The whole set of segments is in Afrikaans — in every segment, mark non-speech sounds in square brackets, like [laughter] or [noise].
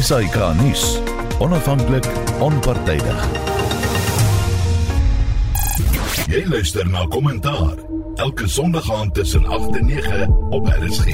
SAK nuus. Onafhanklik, onpartydig. Jy luister na kommentaar elke Sondag aand tussen 8 en 9 op RSG.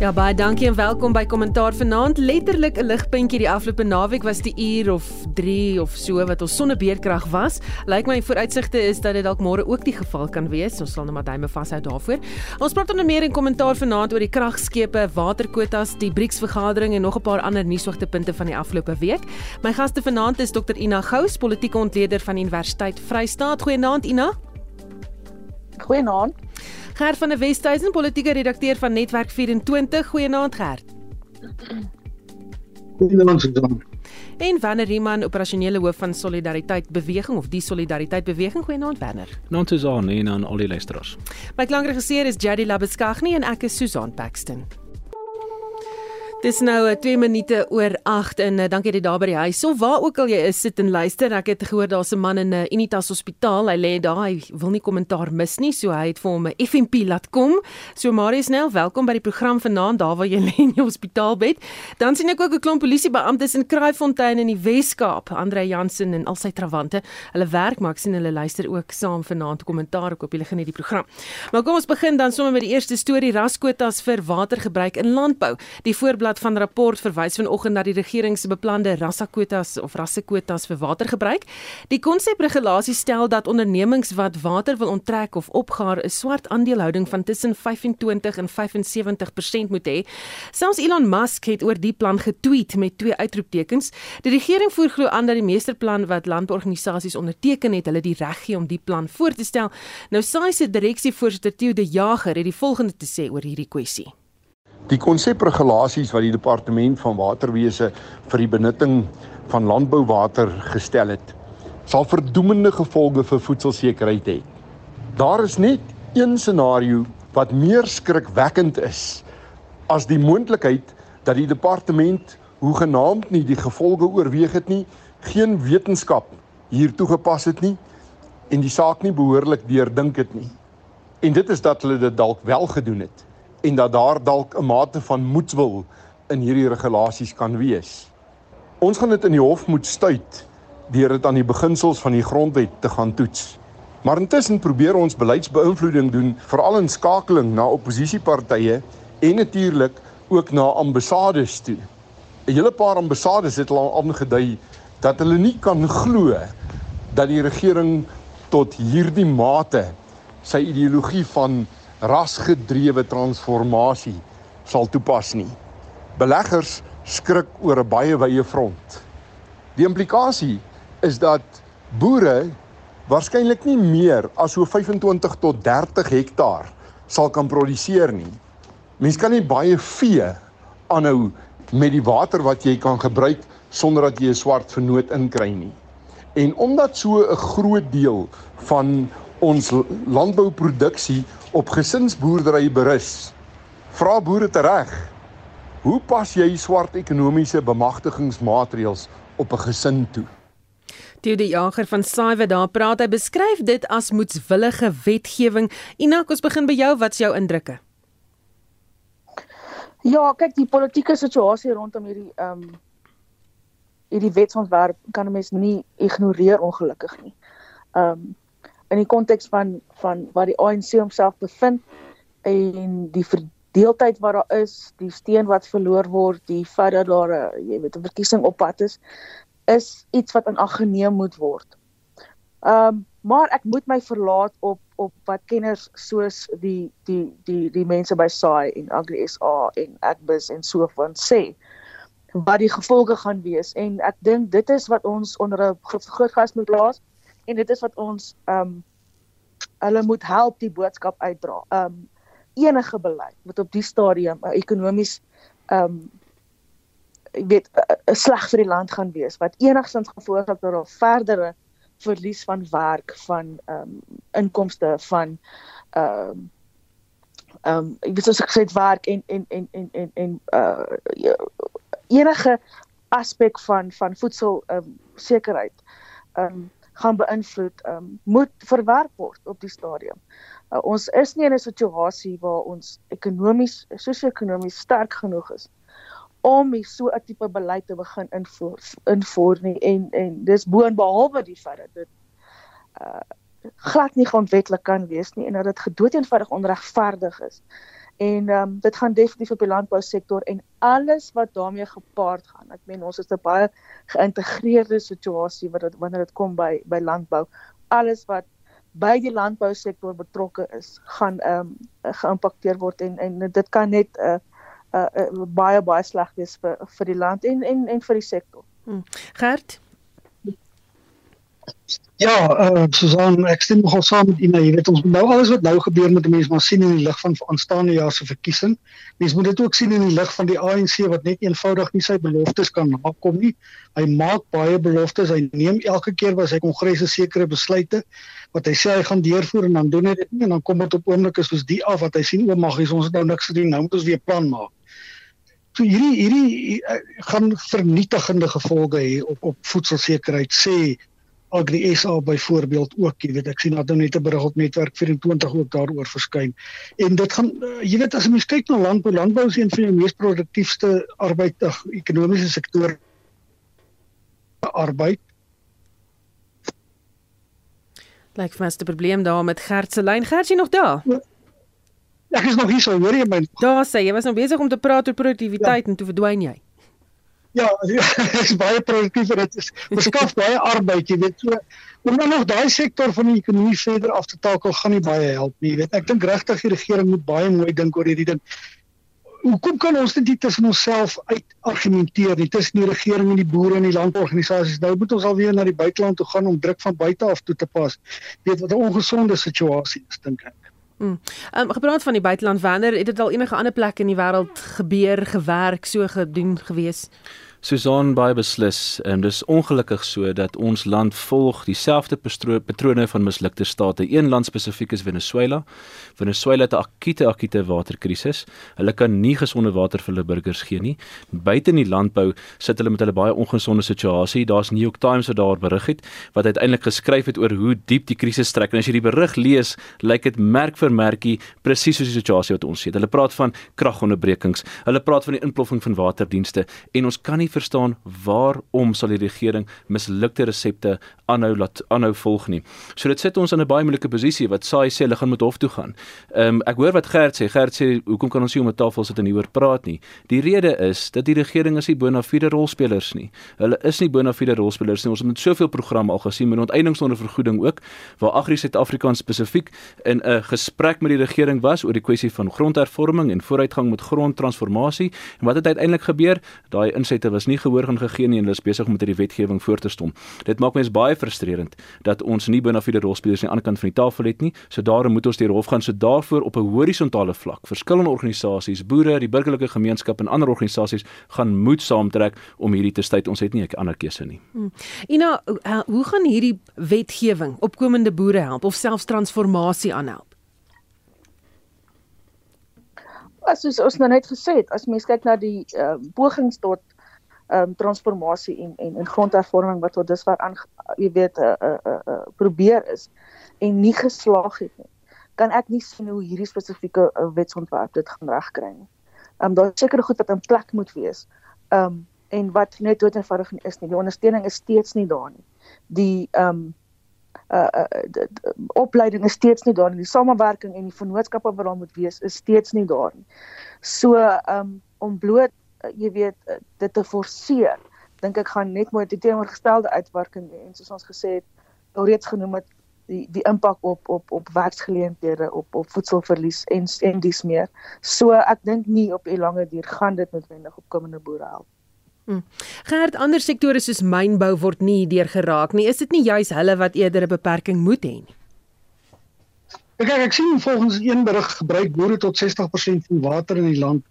Ja baie dankie en welkom by Kommentaar vanaand. Letterlik 'n ligpuntjie die afgelope naweek was die uur of 3 of so wat ons sonnebeerkrag was. Lyk my vooruitsigte is dat dit dalk môre ook die geval kan wees. Ons sal net maar duime vashou daarvoor. Ons praat onder meer in Kommentaar vanaand oor die kragskepe, waterkwotas, die BRICS vergadering en nog 'n paar ander nuushoogtepunte van die afgelope week. My gaste vanaand is Dr Ina Gous, politieke ontleder van Universiteit Vrystaat. Goeienaand Ina. Goeienaand. Gert van der Westhuizen, politieke redakteur van Netwerk 24. Goeienaand Gert. Goeienaand Susan. En Werner Riemann, operasionele hoof van Solidariteit Beweging of die Solidariteit Beweging. Goeienaand Werner. Naam Susan en aan al die luisteraars. My klankregisseur is Jady Labeskagni en ek is Susan Paxton. Dis nou 2 minute oor 8 en uh, dankie dat jy daar by die huis of waar ook al jy is sit en luister. Ek het gehoor daar's 'n man in 'n uh, Unitas Hospitaal. Hy lê daar. Hy wil nie kommentaar mis nie, so hy het vir hom 'n FMP laat kom. So Marius Nel, welkom by die program vanaand daar waar jy [laughs] lê in die hospitaalbed. Dan sien ek ook 'n klomp polisiebeamptes in Kraaifontein in die Wes-Kaap. Andre Jansen en al sy trawante. Hulle werk maar ek sien hulle luister ook saam vanaand kommentaar. Ek hoop julle geniet die program. Maar kom ons begin dan sommer met die eerste storie raskwotas vir watergebruik in landbou. Die voorblad Weekblad van rapport verwys vanoggend na die regering se beplande rassakwotas of rassekwotas vir watergebruik. Die konsepregulasie stel dat ondernemings wat water wil onttrek of opgaar 'n swart aandelehouding van tussen 25 en 75% moet hê. Selfs Elon Musk het oor die plan getweet met twee uitroeptekens. Die regering voer glo aan dat die meesterplan wat landbouorganisasies onderteken het, hulle die reg gee om die plan voor te stel. Nou SAI se direksievoorsitter Theo De Jager het die volgende te sê oor hierdie kwessie. Die konsepregulasies wat die departement van waterwese vir die benutting van landbouwater gestel het, sal verdoemende gevolge vir voedselsekerheid hê. Daar is net een scenario wat meer skrikwekkend is as die moontlikheid dat die departement hoegenaamd nie die gevolge oorweeg het nie, geen wetenskap hier toegepas het nie en die saak nie behoorlik deurdink het nie. En dit is dat hulle dit dalk wel gedoen het en dat daar dalk 'n mate van moedswil in hierdie regulasies kan wees. Ons gaan dit in die hof moet stuit deur dit aan die beginsels van die grondwet te gaan toets. Maar intussen probeer ons beleidsbeïnvloeding doen veral in skakeling na oppositiepartye en natuurlik ook na ambassades toe. 'n Hele paar ambassades het al aangedui dat hulle nie kan glo dat die regering tot hierdie mate sy ideologie van rasgedrewe transformasie sal toepas nie. Beleggers skrik oor 'n baie wye front. Die implikasie is dat boere waarskynlik nie meer as so 25 tot 30 hektaar sal kan produseer nie. Mens kan nie baie vee aanhou met die water wat jy kan gebruik sonder dat jy 'n swart vernoot inkry nie. En omdat so 'n groot deel van ons landbouproduksie op gesinsboerdery berus. Vra boere tereg. Hoe pas jy swart ekonomiese bemagtigingsmaatreëls op 'n gesin toe? Toe die jager van Saiwe daar praat, hy beskryf dit as moetswillige wetgewing. Inak, ons begin by jou, wat's jou indrukke? Ja, kyk, die politieke situasie rondom hierdie ehm um, hierdie wetsontwerp kan 'n mens nie ignoreer ongelukkig nie. Ehm um, in die konteks van van wat die ANC homself bevind en die verdeeldheid wat daar is, die steen wat verloor word, die feit dat daar 'n jy weet 'n verkiesing op pad is, is iets wat ag geneem moet word. Ehm um, maar ek moet my verlaat op op wat kenners soos die die die die mense by SAI en Agri SA en Agbus en so van sê wat die gevolge gaan wees en ek dink dit is wat ons onder 'n groot gas moet plaas en dit is wat ons ehm um, hulle moet help die boodskap uitdra. Ehm um, enige beleid wat op die stadium uh, ekonomies ehm um, ek weet 'n uh, uh, sleg vir die land gaan wees wat enigstens gevolglik dat daar verdere verlies van werk van ehm um, inkomste van ehm um, ehm um, ek weet soos ek gesê het werk en en en en en en uh enige aspek van van voedsel ehm um, sekerheid ehm um, gaan beïnvloed um, moet verwerp word op die stadium. Uh, ons is nie in 'n situasie waar ons ekonomies sosio-ekonomies sterk genoeg is om hier so 'n tipe beleid te begin invoer invoer nie en en dis boonbehalwe die feit dat dit uh glad nie grondwetlik kan wees nie en dat dit gedoeteenvoudig onregverdig is. En ehm um, dit gaan definitief op die landbousektor en alles wat daarmee gepaard gaan. Ek meen ons is 'n baie geïntegreerde situasie wat dit wanneer dit kom by by landbou. Alles wat by die landbousektor betrokke is, gaan ehm um, geïmpakteer word en en dit kan net 'n uh, uh, uh, baie baie sleg wees vir vir die land en en en vir die sektor. Hmm. Gert Ja, uh, Susan, ek stem nogal saam met Ina. Jy weet ons nou alles wat nou gebeur met die mense maar sien in die lig van aanstaande jaar se verkiesing. Mense moet dit ook sien in die lig van die ANC wat net eenvoudig nie sy beloftes kan nakom nie. Hy maak baie beloftes. Hy neem elke keer by sy kongresse sekere besluite wat hy sê hy gaan deurvoer en dan doen hy dit nie en dan kom dit op oomblikke soos die af wat hy sien o, mag ons het nou niks gedoen. Nou moet ons weer plan maak. So hierdie hierdie uh, gaan vernietigende gevolge hê op op voedselsekerheid sê Agri SA byvoorbeeld ook, jy weet, ek sien dat nou net 'n berig op netwerk 24 ook daaroor verskyn. En dit gaan uh, jy weet as jy mens kyk na landbou, landbou is een van die mees produktiefste arbeid, ekonomiese sektore arbeid. Lyk vir my 'n probleem daar met Gert se lyn. Gert, jy nog daar? Ek is nog hier, so hoor jy my? Daar sê jy was nog besig om te praat oor produktiwiteit ja. en toe verdwyn jy. Ja, [laughs] is baie produktief en dit is beskaf baie arbeid, jy weet so. Om dan nog daai sektor van die ekonomie verder af te takel gaan nie baie help nie, jy weet. Ek dink regtig die regering moet baie mooi dink oor hierdie ding. Hoekom kan ons dit nie tussen onsself uit argumenteer nie tussen die regering en die boere en die landorganisasies? Nou moet ons alweer na die buiteland toe gaan om druk van buite af toe te pas. Jy weet wat 'n ongesonde situasie is, dink ek. Mm. Um gepraat van die buiteland wanneer het dit al enige ander plekke in die wêreld gebeur, gewerk, so gedoen gewees? Susan baie beslis en dis ongelukkig so dat ons land volg dieselfde patrone van mislukte state. Een land spesifiek is Venezuela. Venezuela het 'n akute akute waterkrisis. Hulle kan nie gesonde water vir hulle burgers gee nie. Buite in die landbou sit hulle met hulle baie ongesonde situasie. Daar's New York Times wat daar berig het wat uiteindelik geskryf het oor hoe diep die krisis strek. En as jy die berig lees, lyk dit merk vir merkie presies soos die situasie wat ons sien. Hulle praat van kragonderbrekings. Hulle praat van die inploffing van waterdienste en ons kan nie verstaan waarom sal die regering mislukte resepte aanhou laat aanhou volg nie. So dit sit ons in 'n baie moeilike posisie wat saai sê hulle gaan met hof toe gaan. Ehm um, ek hoor wat Gert sê. Gert sê hoekom kan ons nie om 'n tafel sit en hieroor praat nie? Die rede is dat die regering is nie bona fide rolspelers nie. Hulle is nie bona fide rolspelers nie. Ons het met soveel programme al gesien met onteiening sonder vergoeding ook waar Agri Suid-Afrika spesifiek in 'n gesprek met die regering was oor die kwessie van grondhervorming en vooruitgang met grondtransformasie en wat het uiteindelik gebeur? Daai insette was nie gehoor gaan gegee nie en hulle is besig om met hierdie wetgewing voort te stom. Dit maak mense baie frustrerend dat ons nie die rolspelers aan die ander kant van die tafel het nie. So daarom moet ons deur hof gaan so daarvoor op 'n horisontale vlak. Verskillende organisasies, boere, die burgerlike gemeenskap en ander organisasies gaan moet saamtrek om hierdie te staai. Ons het nie 'n ander keuse nie. Hmm. Ina, hoe gaan hierdie wetgewing opkomende boere help of selfs transformasie aanhelp? As ons ons nou net gesê het, as mens kyk na die uh, pogings tot um, transformasie en en en grondhervorming wat tot dusver aan jy weet uh, uh, uh, uh, probeer is en nie geslaag het nie. Kan ek nie sien hoe hierdie spesifieke uh, wetsontwerp dit gaan regkry nie. Ehm um, daar seker goed wat in plek moet wees. Ehm um, en wat net dood eenvoudig nie is nie. Die ondersteuning is steeds nie daar nie. Die ehm um, uh, uh die, die opleiding is steeds nie daar nie. Die samewerking en die vennootskappe wat daar moet wees is steeds nie daar nie. So ehm um, om bloot uh, jy weet uh, dit te forceer dink ek gaan net mooi die teenoorgestelde uitwerking hê en soos ons gesê het alreeds genoem het die die impak op op op werksgeleenthede op op voedselverlies en en dis meer so ek dink nie op 'n lange duur gaan dit noodwendig opkomende boere help Hmm. Gerd ander sektore soos mynbou word nie deur geraak nie. Is dit nie juis hulle wat eerder 'n beperking moet hê nie? Kyk, ek sien volgens een berig gebruik boere tot 60% van water in die land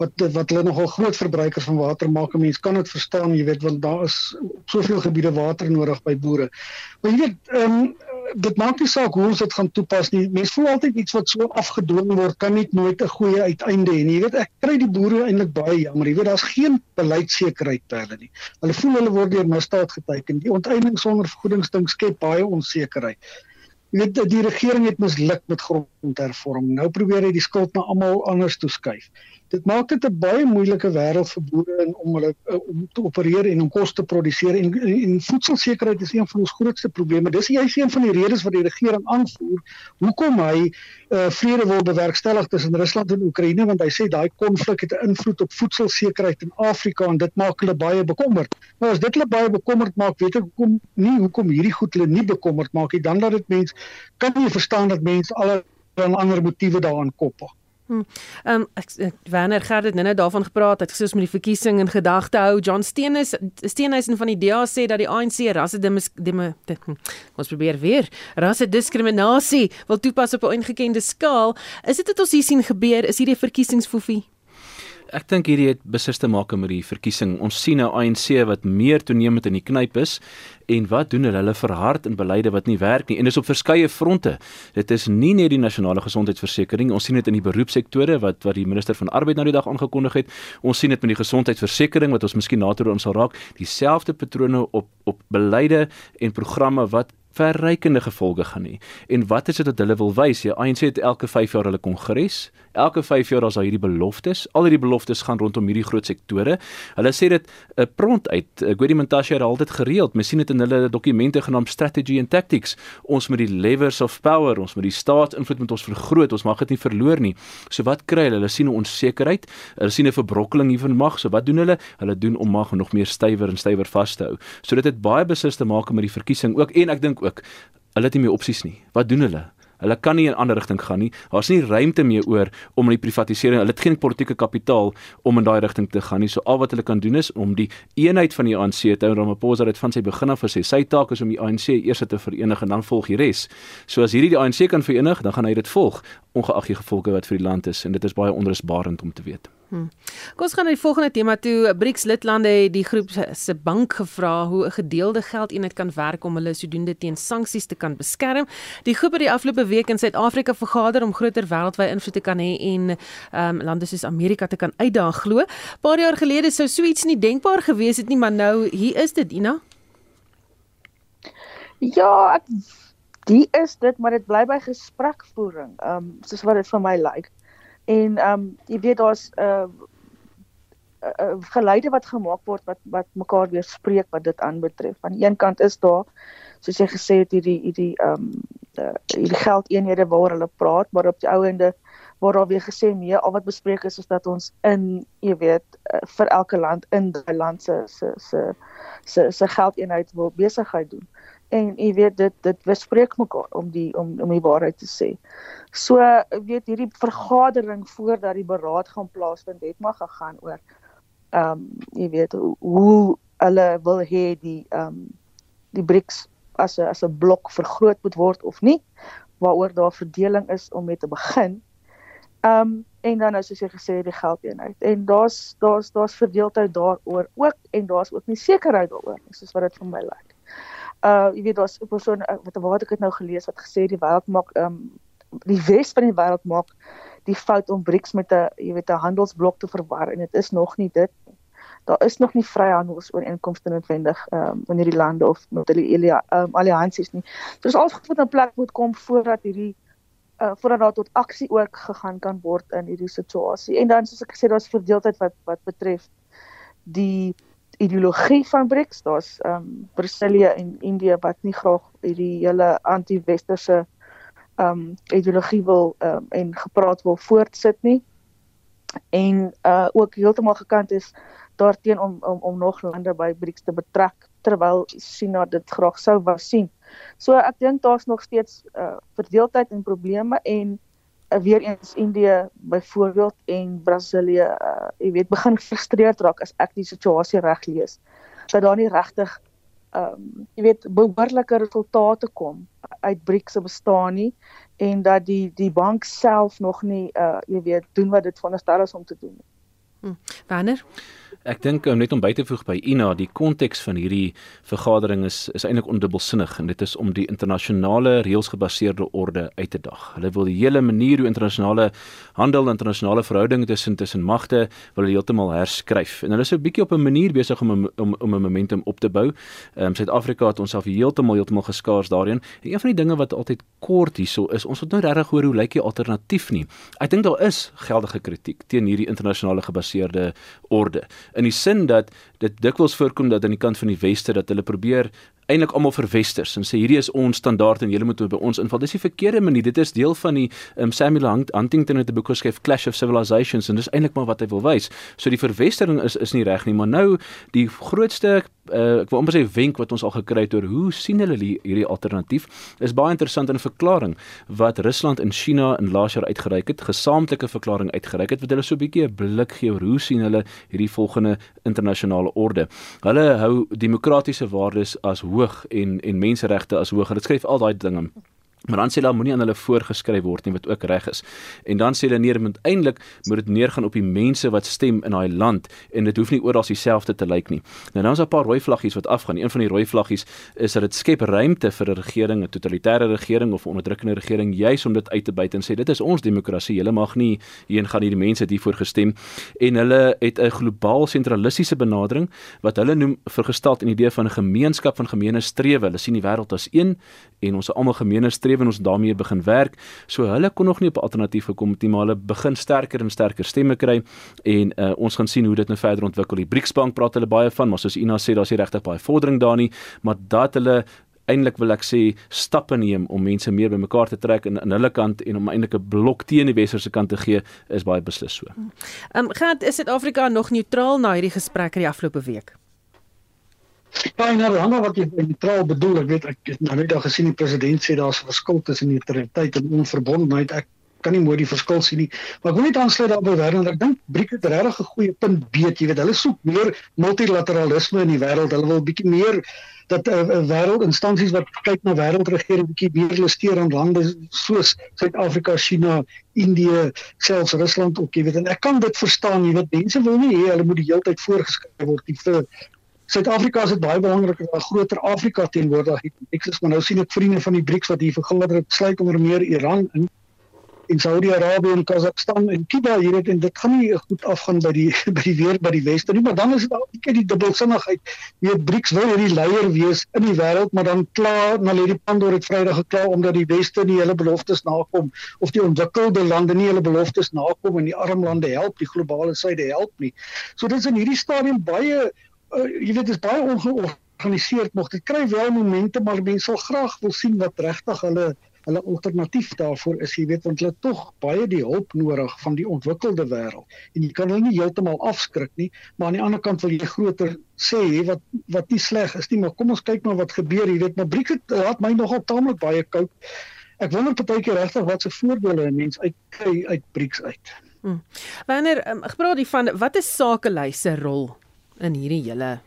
wat wat hulle nogal groot verbruikers van water maak. Mense kan dit verstaan, jy weet, want daar is soveel gebiede water nodig by boere. Maar jy weet, ehm um, dit maak nie saak hoe ons dit gaan toepas nie. Mense voel altyd iets wat so afgedwing word, kan nie nooit 'n goeie uiteinde hê nie. Jy weet, ek kry die boere eintlik baie jammer. Jy weet, daar's geen beleidsekerheid by hulle nie. Hulle voel hulle word deur misdaad geteken. Die onteiening sonder vergoedingsding skep baie onsekerheid. Jy weet, die regering het misluk met grond om te hervorm. Nou probeer hy die skuld na almal anders toeskuif. Dit maak dit 'n baie moeilike wêreld vir boere en om hulle uh, om te opereer en om kos te produseer en, en, en voedselsekerheid is een van ons grootste probleme. Dis juist een van die redes wat die regering aanvoer hoekom hy uh, vrede wil bewerkstellig tussen Rusland en Oekraïne want hy sê daai konflik het 'n invloed op voedselsekerheid in Afrika en dit maak hulle baie bekommerd. Nou as dit hulle baie bekommerd maak, weet ek hoekom nie hoekom hierdie goed hulle nie bekommerd maak nie. Dan laat dit mense kan nie verstaan dat mense al ander motiewe daaraan koppel. Hm. Um, ek Werner Gert het nou-nou daarvan gepraat dat gesien met die verkiesing in gedagte hou. John Steenhuis Steenhuisen van die DA sê dat die ANC rasse hm, ons probeer weer rasse diskriminasie wil toepas op 'n ongekende skaal. Is dit wat ons hier sien gebeur? Is hierdie verkiesingsfoefie? Ek dink hierdie het beslis te maak met die verkiesing. Ons sien 'n ANC wat meer toenemend in die knyp is en wat doen hulle? Hulle verhard in beleide wat nie werk nie en dis op verskeie fronte. Dit is nie net die nasionale gesondheidsversekering, ons sien dit in die beroepsektore wat wat die minister van arbeid nou die dag aangekondig het. Ons sien dit met die gesondheidsversekering wat ons miskien later ons sal raak, dieselfde patrone op op beleide en programme wat verrykende gevolge gaan hê. En wat is dit wat hulle wil wys? Die ANC het elke 5 jaar hulle kongres. Elke 5 jaar as daar hierdie beloftes, al hierdie beloftes gaan rondom hierdie groot sektore. Hulle sê dit 'n uh, pront uit. Uh, weet die Montashe het altyd gereeld. Mens sien dit in hulle dokumente genaamd Strategy and Tactics. Ons met die levers of power, ons met die staatsinvloed moet ons vergroot. Ons mag dit nie verloor nie. So wat kry hulle? Hulle sien 'n onsekerheid. Hulle sien 'n verbrokkeling hier van mag. So wat doen hulle? Hulle doen om mag nog meer stywer en stywer vas te hou. So dit het baie beslis te maak met die verkiesing ook en ek dink ook hulle het nie meer opsies nie. Wat doen hulle? Hulle kan nie in 'n ander rigting gaan nie. Daar's nie ruimte meer oor om in die privatisering. Hulle het geen politieke kapitaal om in daai rigting te gaan nie. So al wat hulle kan doen is om die eenheid van die ANC te hou. Ramaphosa het van sy begin af gesê sy taak is om die ANC eers te verenig en dan volg die res. So as hierdie die ANC kan verenig, dan gaan hy dit volg ongeag die gevolge wat vir die land is en dit is baie onrusbarend om te weet. Hmm. Kom ons gaan na die volgende tema toe. BRICS lidlande het die groep se bank gevra hoe 'n gedeelde geldeenheid kan werk om hulle sodoende teen sanksies te kan beskerm. Die groep het die afgelope week in Suid-Afrika vergader om groter wêreldwye invloed te kan hê en um, lande soos Amerika te kan uitdaag glo. Paar jaar gelede sou so iets nie denkbaar gewees het nie, maar nou hier is dit, Ina. Ja, ek die is dit, maar dit bly by gesprekvoering. Ehm um, soos wat dit vir my lyk. Like. En ehm um, jy weet daar's 'n uh, uh, uh, geleide wat gemaak word wat wat mekaar weerspreek wat dit aanbetref. Aan die een kant is daar soos jy gesê het hierdie hierdie ehm um, uh, hierdie geldeenhede waar hulle praat, maar op die ou ende waar daar weer gesê nee, al wat bespreek is is dat ons in jy weet uh, vir elke land in die land se se se se se geldeenheid wil besigheid doen en jy weet dit dit bespreek mekaar om die om om die waarheid te sê. So weet hierdie vergadering voordat die beraad gaan plaasvind het maar gegaan oor ehm um, jy weet hoe hulle wil hê die ehm um, die BRICS as 'n as 'n blok vergroot moet word of nie waaroor daar verdeling is om mee te begin. Ehm um, en dan nou soos jy gesê die geldeenheid en daar's daar's daar's verdeeldheid daaroor ook en daar's ook nie sekerheid daaroor soos wat dit vir my lyk uh jy weet daar's 'n persoon uh, wat waar ek dit nou gelees wat gesê die wêreld maak um die wes van die wêreld maak die fout om BRICS met 'n jy weet 'n handelsblok te verwar en dit is nog nie dit daar is nog nie vryhandelsooreenkomste noodwendig um in hierdie lande of met hulle um, alliansies nie. So is alles goed in plek moet kom voordat hierdie uh voordat daar tot aksie ook gegaan kan word in hierdie situasie. En dan soos ek gesê daar's verdeeldheid wat wat betref die ideologie van BRICS. Daar's ehm um, Brasilië en Indië wat nie graag hierdie hele anti-westerse ehm um, ideologie wil ehm um, en gepraat wil voortsit nie. En uh ook heeltemal gekant is daarteen om om om nog lande by BRICS te betrek terwyl China dit graag sou wou sien. So ek dink daar's nog steeds uh verdeeldheid en probleme en weer eens Indië byvoorbeeld en Brasilië, uh, jy weet, begin gefrustreerd raak as ek die situasie reg lees. Dat daar nie regtig ehm um, jy weet behoorlike resultate kom uit BRICS se bestaan nie en dat die die bank self nog nie uh jy weet doen wat dit veronderstel is om te doen nie. Hm. Wanneer? Ek dink um, net om by te voeg by Ina, die konteks van hierdie vergadering is is eintlik ondubbelsinnig en dit is om die internasionale reëlsgebaseerde orde uit te dag. Hulle wil die hele manier hoe internasionale handel en internasionale verhoudinge tussen tussen magte wil heeltemal herskryf. En hulle is 'n bietjie op 'n manier besig om om om 'n momentum op te bou. Ehm um, Suid-Afrika het onsself heeltemal heeltemal geskaars daarin. En een van die dinge wat altyd kort hierso is, ons het nou regtig hoor hoe lyk die alternatief nie. Ek dink daar is geldige kritiek teen hierdie internasionale gebaseerde orde. In die sin dat dit dikwels voorkom dat aan die kant van die weste dat hulle probeer eintlik almal verwesters en sê hierdie is ons standaard en julle moet by ons inval. Dis die verkeerde manier. Dit is deel van die um, Samuel Huntington het 'n boek geskryf Clash of Civilizations en dis eintlik maar wat hy wil wys. So die verwestering is is nie reg nie, maar nou die grootste uh, ek wil amper sê wenk wat ons al gekry het oor hoe sien hulle hierdie alternatief is baie interessant in 'n verklaring wat Rusland en China in laas jaar uitgereik het, gesamentlike verklaring uitgereik het wat hulle so 'n bietjie 'n blik gee oor hoe sien hulle hierdie volgende internasionale orde. Hulle hou demokratiese waardes as hoog en en menseregte as hoog. Hulle skryf al daai dinge Maar dan sê hulle moenie aan hulle voorgeskryf word nie wat ook reg is. En dan sê hulle nee, moet eintlik moet dit neergaan op die mense wat stem in daai land en dit hoef nie oral dieselfde te lyk nie. Nou dan is daar 'n paar rooi vlaggies wat afgaan. Een van die rooi vlaggies is dat dit skep ruimte vir 'n regering, 'n totalitêre regering of 'n onderdrukkende regering juis om dit uit te buit en sê dit is ons demokrasie. Julle mag nie hierheen gaan hierdie mense hiervoor gestem en hulle het 'n globaal sentralistiese benadering wat hulle noem vergestel in die idee van 'n gemeenskap van gemeene strewe. Hulle sien die wêreld as een en ons is almal gemeene strewe strewe en ons daarmee begin werk. So hulle kon nog nie op 'n alternatief gekom het nie, maar hulle begin sterker en sterker stemme kry en uh, ons gaan sien hoe dit nou verder ontwikkel. Die BRICS bank praat hulle baie van, maar soos Ina sê, daar's nie regtig baie vordering daar nie, maar dat hulle eindelik wil ek sê stappe neem om mense meer bymekaar te trek en aan hulle kant en om eintlik 'n blok teen die westerse kant te gee is baie beslis so. Ehm um, gaan Suid-Afrika nog neutraal na hierdie gesprekke die afgelope week? Ja, en nou, wat jy neutraal bedoel, ek weet ek het nou net al gesien die president sê daar's 'n verskil tussen neutraliteit en onverbondenheid. Ek kan nie mooi die verskil sien nie. Maar ek wil net aansluit daarby wêreld. Ek dink Briek het regtig 'n goeie punt beet. Jy weet, hulle soek meer multilateralisme in die wêreld. Hulle wil bietjie meer dat 'n uh, uh, wêreldinstansies wat kyk na wêreldregering bietjie meer luister aan lande soos Suid-Afrika, China, Indië, selfs Rusland ook, jy weet. En ek kan dit verstaan, jy weet, mense wil nie hê hulle moet die hele tyd voorgeskryf word nie vir Suid-Afrika is dit baie belangrik dat groter Afrika teenwoordig het. Ek sê maar nou sien ek vriende van die BRICS wat hier vergader het, sluit onder meer Iran in en Saudi-Arabië en Kazakhstan en Kuba hier het en dit gaan nie goed afgaan by die [laughs] by die weer by die weste nie, maar dan is dit al ek die dubbelsinnigheid. Wie BRICS wil hierdie leier wees in die wêreld, maar dan klaar na lê die Pandora het Vrydag gekla omdat die weste nie hulle beloftes nakom of die ontwikkelde lande nie hulle beloftes nakom en die arm lande help, die globale suide help nie. So dit is in hierdie stadium baie uh, jy weet dit is baie ongeorganiseerd nog. Dit kry wel momente, maar mense sal graag wil sien wat regtig hulle hulle alternatief daarvoor is. Jy weet want hulle tog baie die hulp nodig van die ontwikkelde wêreld. En jy kan hulle nie heeltemal afskrik nie, maar aan die ander kant wil jy groter sê wat wat nie sleg is nie, maar kom ons kyk maar wat gebeur. Jy weet, maar Briek het laat my nogal taamlik baie koud. Ek wonder partykeer regtig wat se voordele 'n mens uit kry uit Brieks uit. Hmm. Wanneer um, gepraat die van wat is sakelei se rol in hierdie hele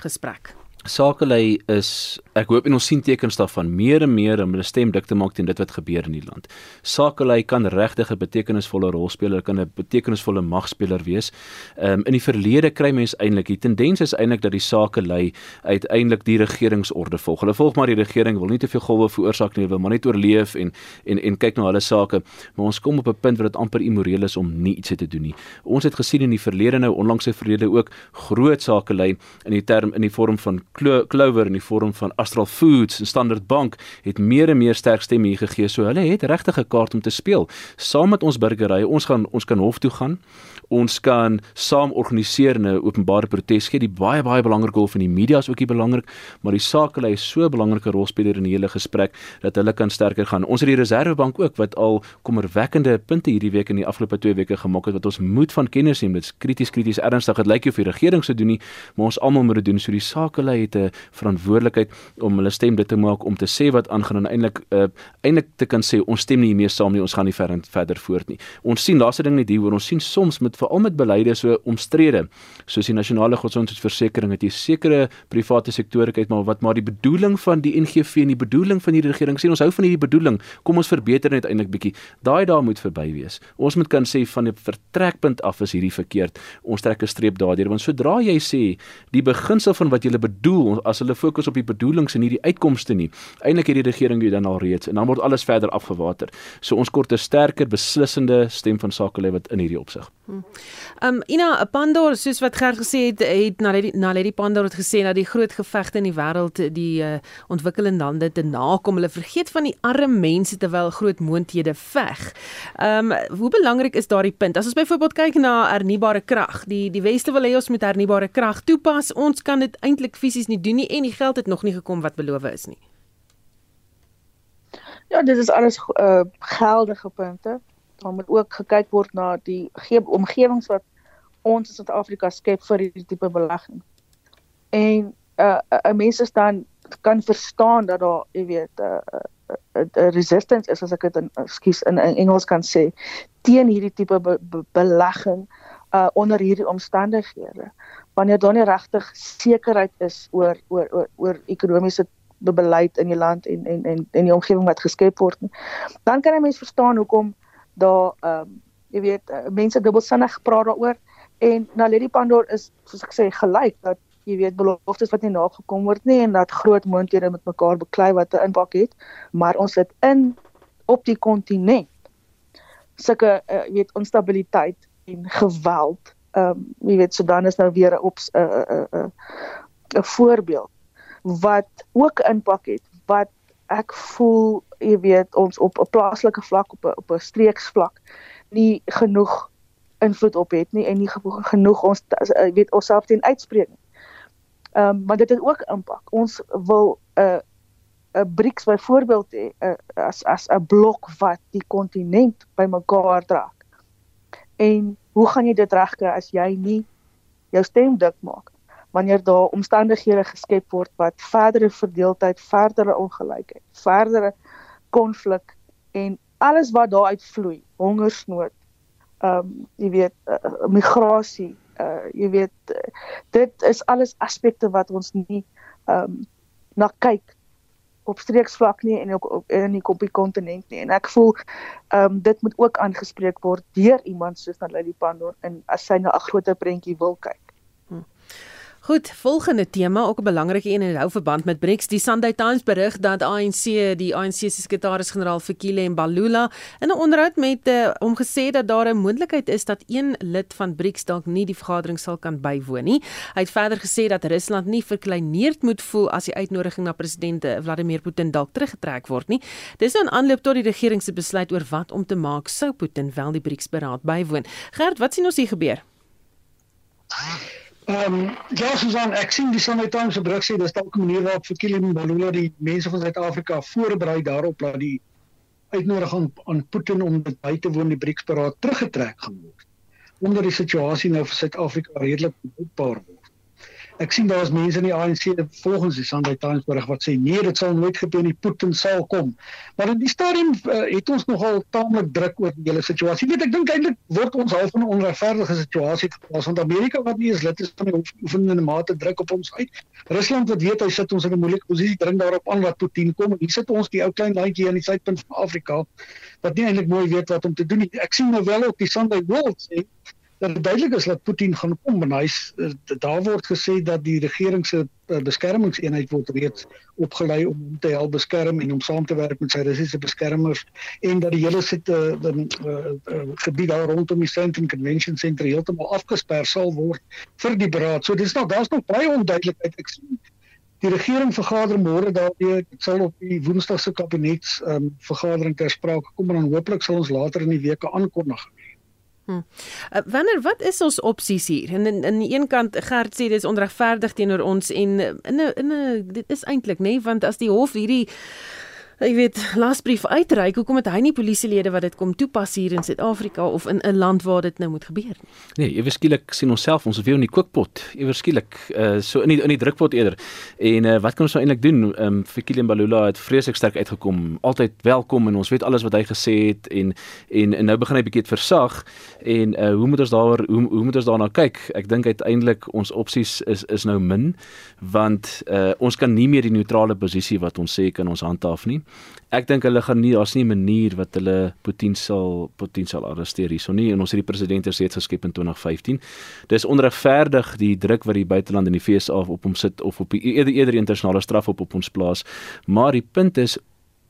gesprek. Sakelei is ek hoop en ons sien tekens daarvan meer en meer om hulle stem dik te maak teen dit wat gebeur in die land. Sakelei kan regtig 'n betekenisvolle rol speel, hulle kan 'n betekenisvolle magspeler wees. Ehm um, in die verlede kry mense eintlik die tendens is eintlik dat die sakelei uiteindelik die regeringsorde volg. Hulle volg maar die regering, wil nie te veel golwe veroorsaak nie, wil maar net oorleef en en en kyk na hulle sake. Maar ons kom op 'n punt waar dit amper immoreel is om nie iets te doen nie. Ons het gesien in die verlede nou onlangs se verlede ook groot sakelei in die term in die vorm van Clover in die vorm van Astral Foods en Standard Bank het meer en meer sterk stemme hier gegee. So hulle het regtig 'n kaart om te speel. Saam met ons burgery, ons gaan ons kan hof toe gaan ons kan saam organiseer 'n openbare protes gee. Die baie baie belangrike rol van die media is ook belangrik, maar die sakelei is so 'n belangrike rolspeler in die hele gesprek dat hulle kan sterker gaan. Ons het die Reserwebank ook wat al kommerwekkende punte hierdie week in die afgelope 2 weke gemaak het wat ons moet van kennis neem. Dit's krities krities ernstig. Dit lyk of die regering se doen nie, maar ons almal moet dit doen. So die sakelei het 'n verantwoordelikheid om hulle stem dit te maak om te sê wat aangaan en eintlik uh, eintlik te kan sê ons stem nie hiermee saam nie, ons gaan nie ver verder voort nie. Ons sien laaste ding net hier waar ons sien soms met veral met beleide so omstrede soos die nasionale gesondheidsversekering het jy sekere private sektore kyk maar wat maar die bedoeling van die NGV en die bedoeling van die regering sê ons hou van hierdie bedoeling, kom ons verbeter net eintlik bietjie. Daai daar moet verby wees. Ons moet kan sê van 'n vertrekpunt af is hierdie verkeerd. Ons trek 'n streep daardeur want sodra jy sê die beginsel van wat jy bedoel as hulle fokus op die bedoelings en nie die uitkomste nie, eintlik het die regering dit dan al reeds en dan word alles verder afgewater. So ons kort 'n sterker beslissende stem van sake lê wat in hierdie opsig. Ehm um, Ina Pandor soos wat Gert gesê het, het Naledi Naledi Pandor het gesê dat die groot gevegte in die wêreld die uh, ontwikkelende lande te nakom. Hulle vergeet van die arme mense terwyl groot moondhede veg. Ehm um, hoe belangrik is daardie punt? As ons byvoorbeeld kyk na hernubare krag, die die weste wil hê ons moet hernubare krag toepas. Ons kan dit eintlik fisies nie doen nie en die geld het nog nie gekom wat beloof is nie. Ja, dit is alles uh geldige punte. Daar moet ook gekyk word na die omgewings wat ons in Suid-Afrika skep vir hierdie tipe belegging. En uh 'n mens is dan kan verstaan dat daar, jy weet, 'n uh, 'n uh, resistance is as ek dit in ekskuus in, in Engels kan sê teen hierdie tipe be, be, belegging uh onder hierdie omstandighede. Wanneer daar nie regtig sekerheid is oor oor oor, oor ekonomiese beleid in die land en en en en die omgewing wat geskep word nie. Dan kan 'n mens verstaan hoekom daar ehm um, jy weet uh, mense dubbelsinnig praat daaroor en Naledi Pandor is soos ek sê gelyk dat jy weet beloftes wat nie nagekom word nie en dat groot moonthede met mekaar beklei wat 'n impak het, maar ons sit in op die kontinent sulke uh, weet onstabiliteit en geweld. Ehm um, jy weet Sudan is nou weer op 'n 'n 'n 'n voorbeeld wat ook impak het wat ek voel jy weet ons op 'n plaaslike vlak op 'n op 'n streeksvlak nie genoeg invloed op het nie en nie genoeg ons jy weet onsself teen uitspreek nie. Ehm um, maar dit het ook impak. Ons wil 'n uh, 'n BRICS byvoorbeeld hê uh, as as 'n blok wat die kontinent bymekaar dra. En hoe gaan jy dit regkry as jy nie jou stem dik maak? Wanneer daar omstandighede geskep word wat verdere verdeeldheid, verdere ongelykheid, verdere konflik en alles wat daaruit vloei, hongersnood, ehm um, jy weet uh, migrasie, uh, jy weet uh, dit is alles aspekte wat ons nie ehm um, na kyk op streeksvlak nie en ook op in die kopie kontinent nie en ek voel ehm um, dit moet ook aangespreek word deur iemand soos Naledi Pandor en as sy na 'n groter prentjie wil kyk. Goed, volgende tema, ook 'n belangrike een en hou verband met BRICS. Die Sunday Times berig dat ANC, die ANC se sekretaris-generaal Fikile Mbalula, in 'n onderhoud met uh, hom gesê dat daar 'n moontlikheid is dat een lid van BRICS dalk nie die vergadering sal kan bywoon nie. Hy het verder gesê dat Rusland nie verkleineerd moet voel as die uitnodiging na president Vladimir Putin dalk teruggetrek word nie. Dis nou 'n aanloop tot die regering se besluit oor wat om te maak sou Putin wel die BRICS-beraad bywoon. Gert, wat sien ons hier gebeur? Ehm um, ja, Susan, ek sien die Sunday Times se berig sê dis dalk 'n manier waarop vir Mbalula die mense van Suid-Afrika voorberei daarop dat die uitnodiging aan Putin om dit by te woon die BRICS-beraad teruggetrek gaan word. Omdat die situasie nou vir Suid-Afrika redelik bepaal word ek sien daar's mense in die ANC volgens die Sunday Times berig wat sê nee dit sal nooit gebeur nie Putin sal kom. Maar in die stadium uh, het ons nogal taamlik druk oor die hele situasie. Weet ek dink eintlik word ons half in 'n onregverdige situasie geplaas want Amerika wat nie eens lid is van die oefenende mate druk op ons uit. Rusland wat weet hy sit ons in 'n moeilike posisie dring daarop aan wat Putin kom. En hier sit ons die ou klein landjie aan die suidpunt van Afrika wat nie eintlik mooi weet wat om te doen nie. Ek sien nou wel op die Sunday World sê dat dit duidelik is dat Putin gaan kom en hy's eh, daar word gesê dat die regering se eh, beskermingseenheid word reeds opgelei om hom te help beskerm en om saam te werk met sy Russiese beskermers en dat die hele sit uh, uh, gebied daar rondom die Central Convention Center heeltemal afgesper sal word vir die beraad. So dis nog daar's nog baie onduidelikheid. Ek sien die regering vergader môre daarby dit sal op die Woensdag se kabinets um, vergadering ter sprake kom en dan hooplik sal ons later in die week aankondig. Hm. Uh, wanneer wat is ons opsies hier? En in die een kant Gert sê dis onregverdig teenoor ons en in 'n in 'n dit is eintlik nê nee, want as die hof hierdie Jy weet, lasbrief uitreik. Hoekom het hy nie polisielede wat dit kom toepas hier in Suid-Afrika of in 'n land waar dit nou moet gebeur nie? Nee, ewe skielik sien ons self ons weer in die kookpot. Ewe skielik uh so in die in die drukpot eerder. En uh wat kan ons nou eintlik doen? Ehm um, vir Kilian Balula het vreeslik sterk uitgekom. Altyd welkom en ons weet alles wat hy gesê het en en, en nou begin hy bietjie versag en uh hoe moet ons daaroor hoe hoe moet ons daarna kyk? Ek dink uiteindelik ons opsies is is nou min want uh ons kan nie meer die neutrale posisie wat ons sê kan ons handhaaf nie. Ek dink hulle gaan nie daar's nie 'n manier wat hulle potensiaal potensiaal arresteer hierso nie en ons het die president reeds geskep in 2015. Dis onregverdig die druk wat die buiteland in die FSA op hom sit of op die eerder eerder internasionale straf op op ons plaas. Maar die punt is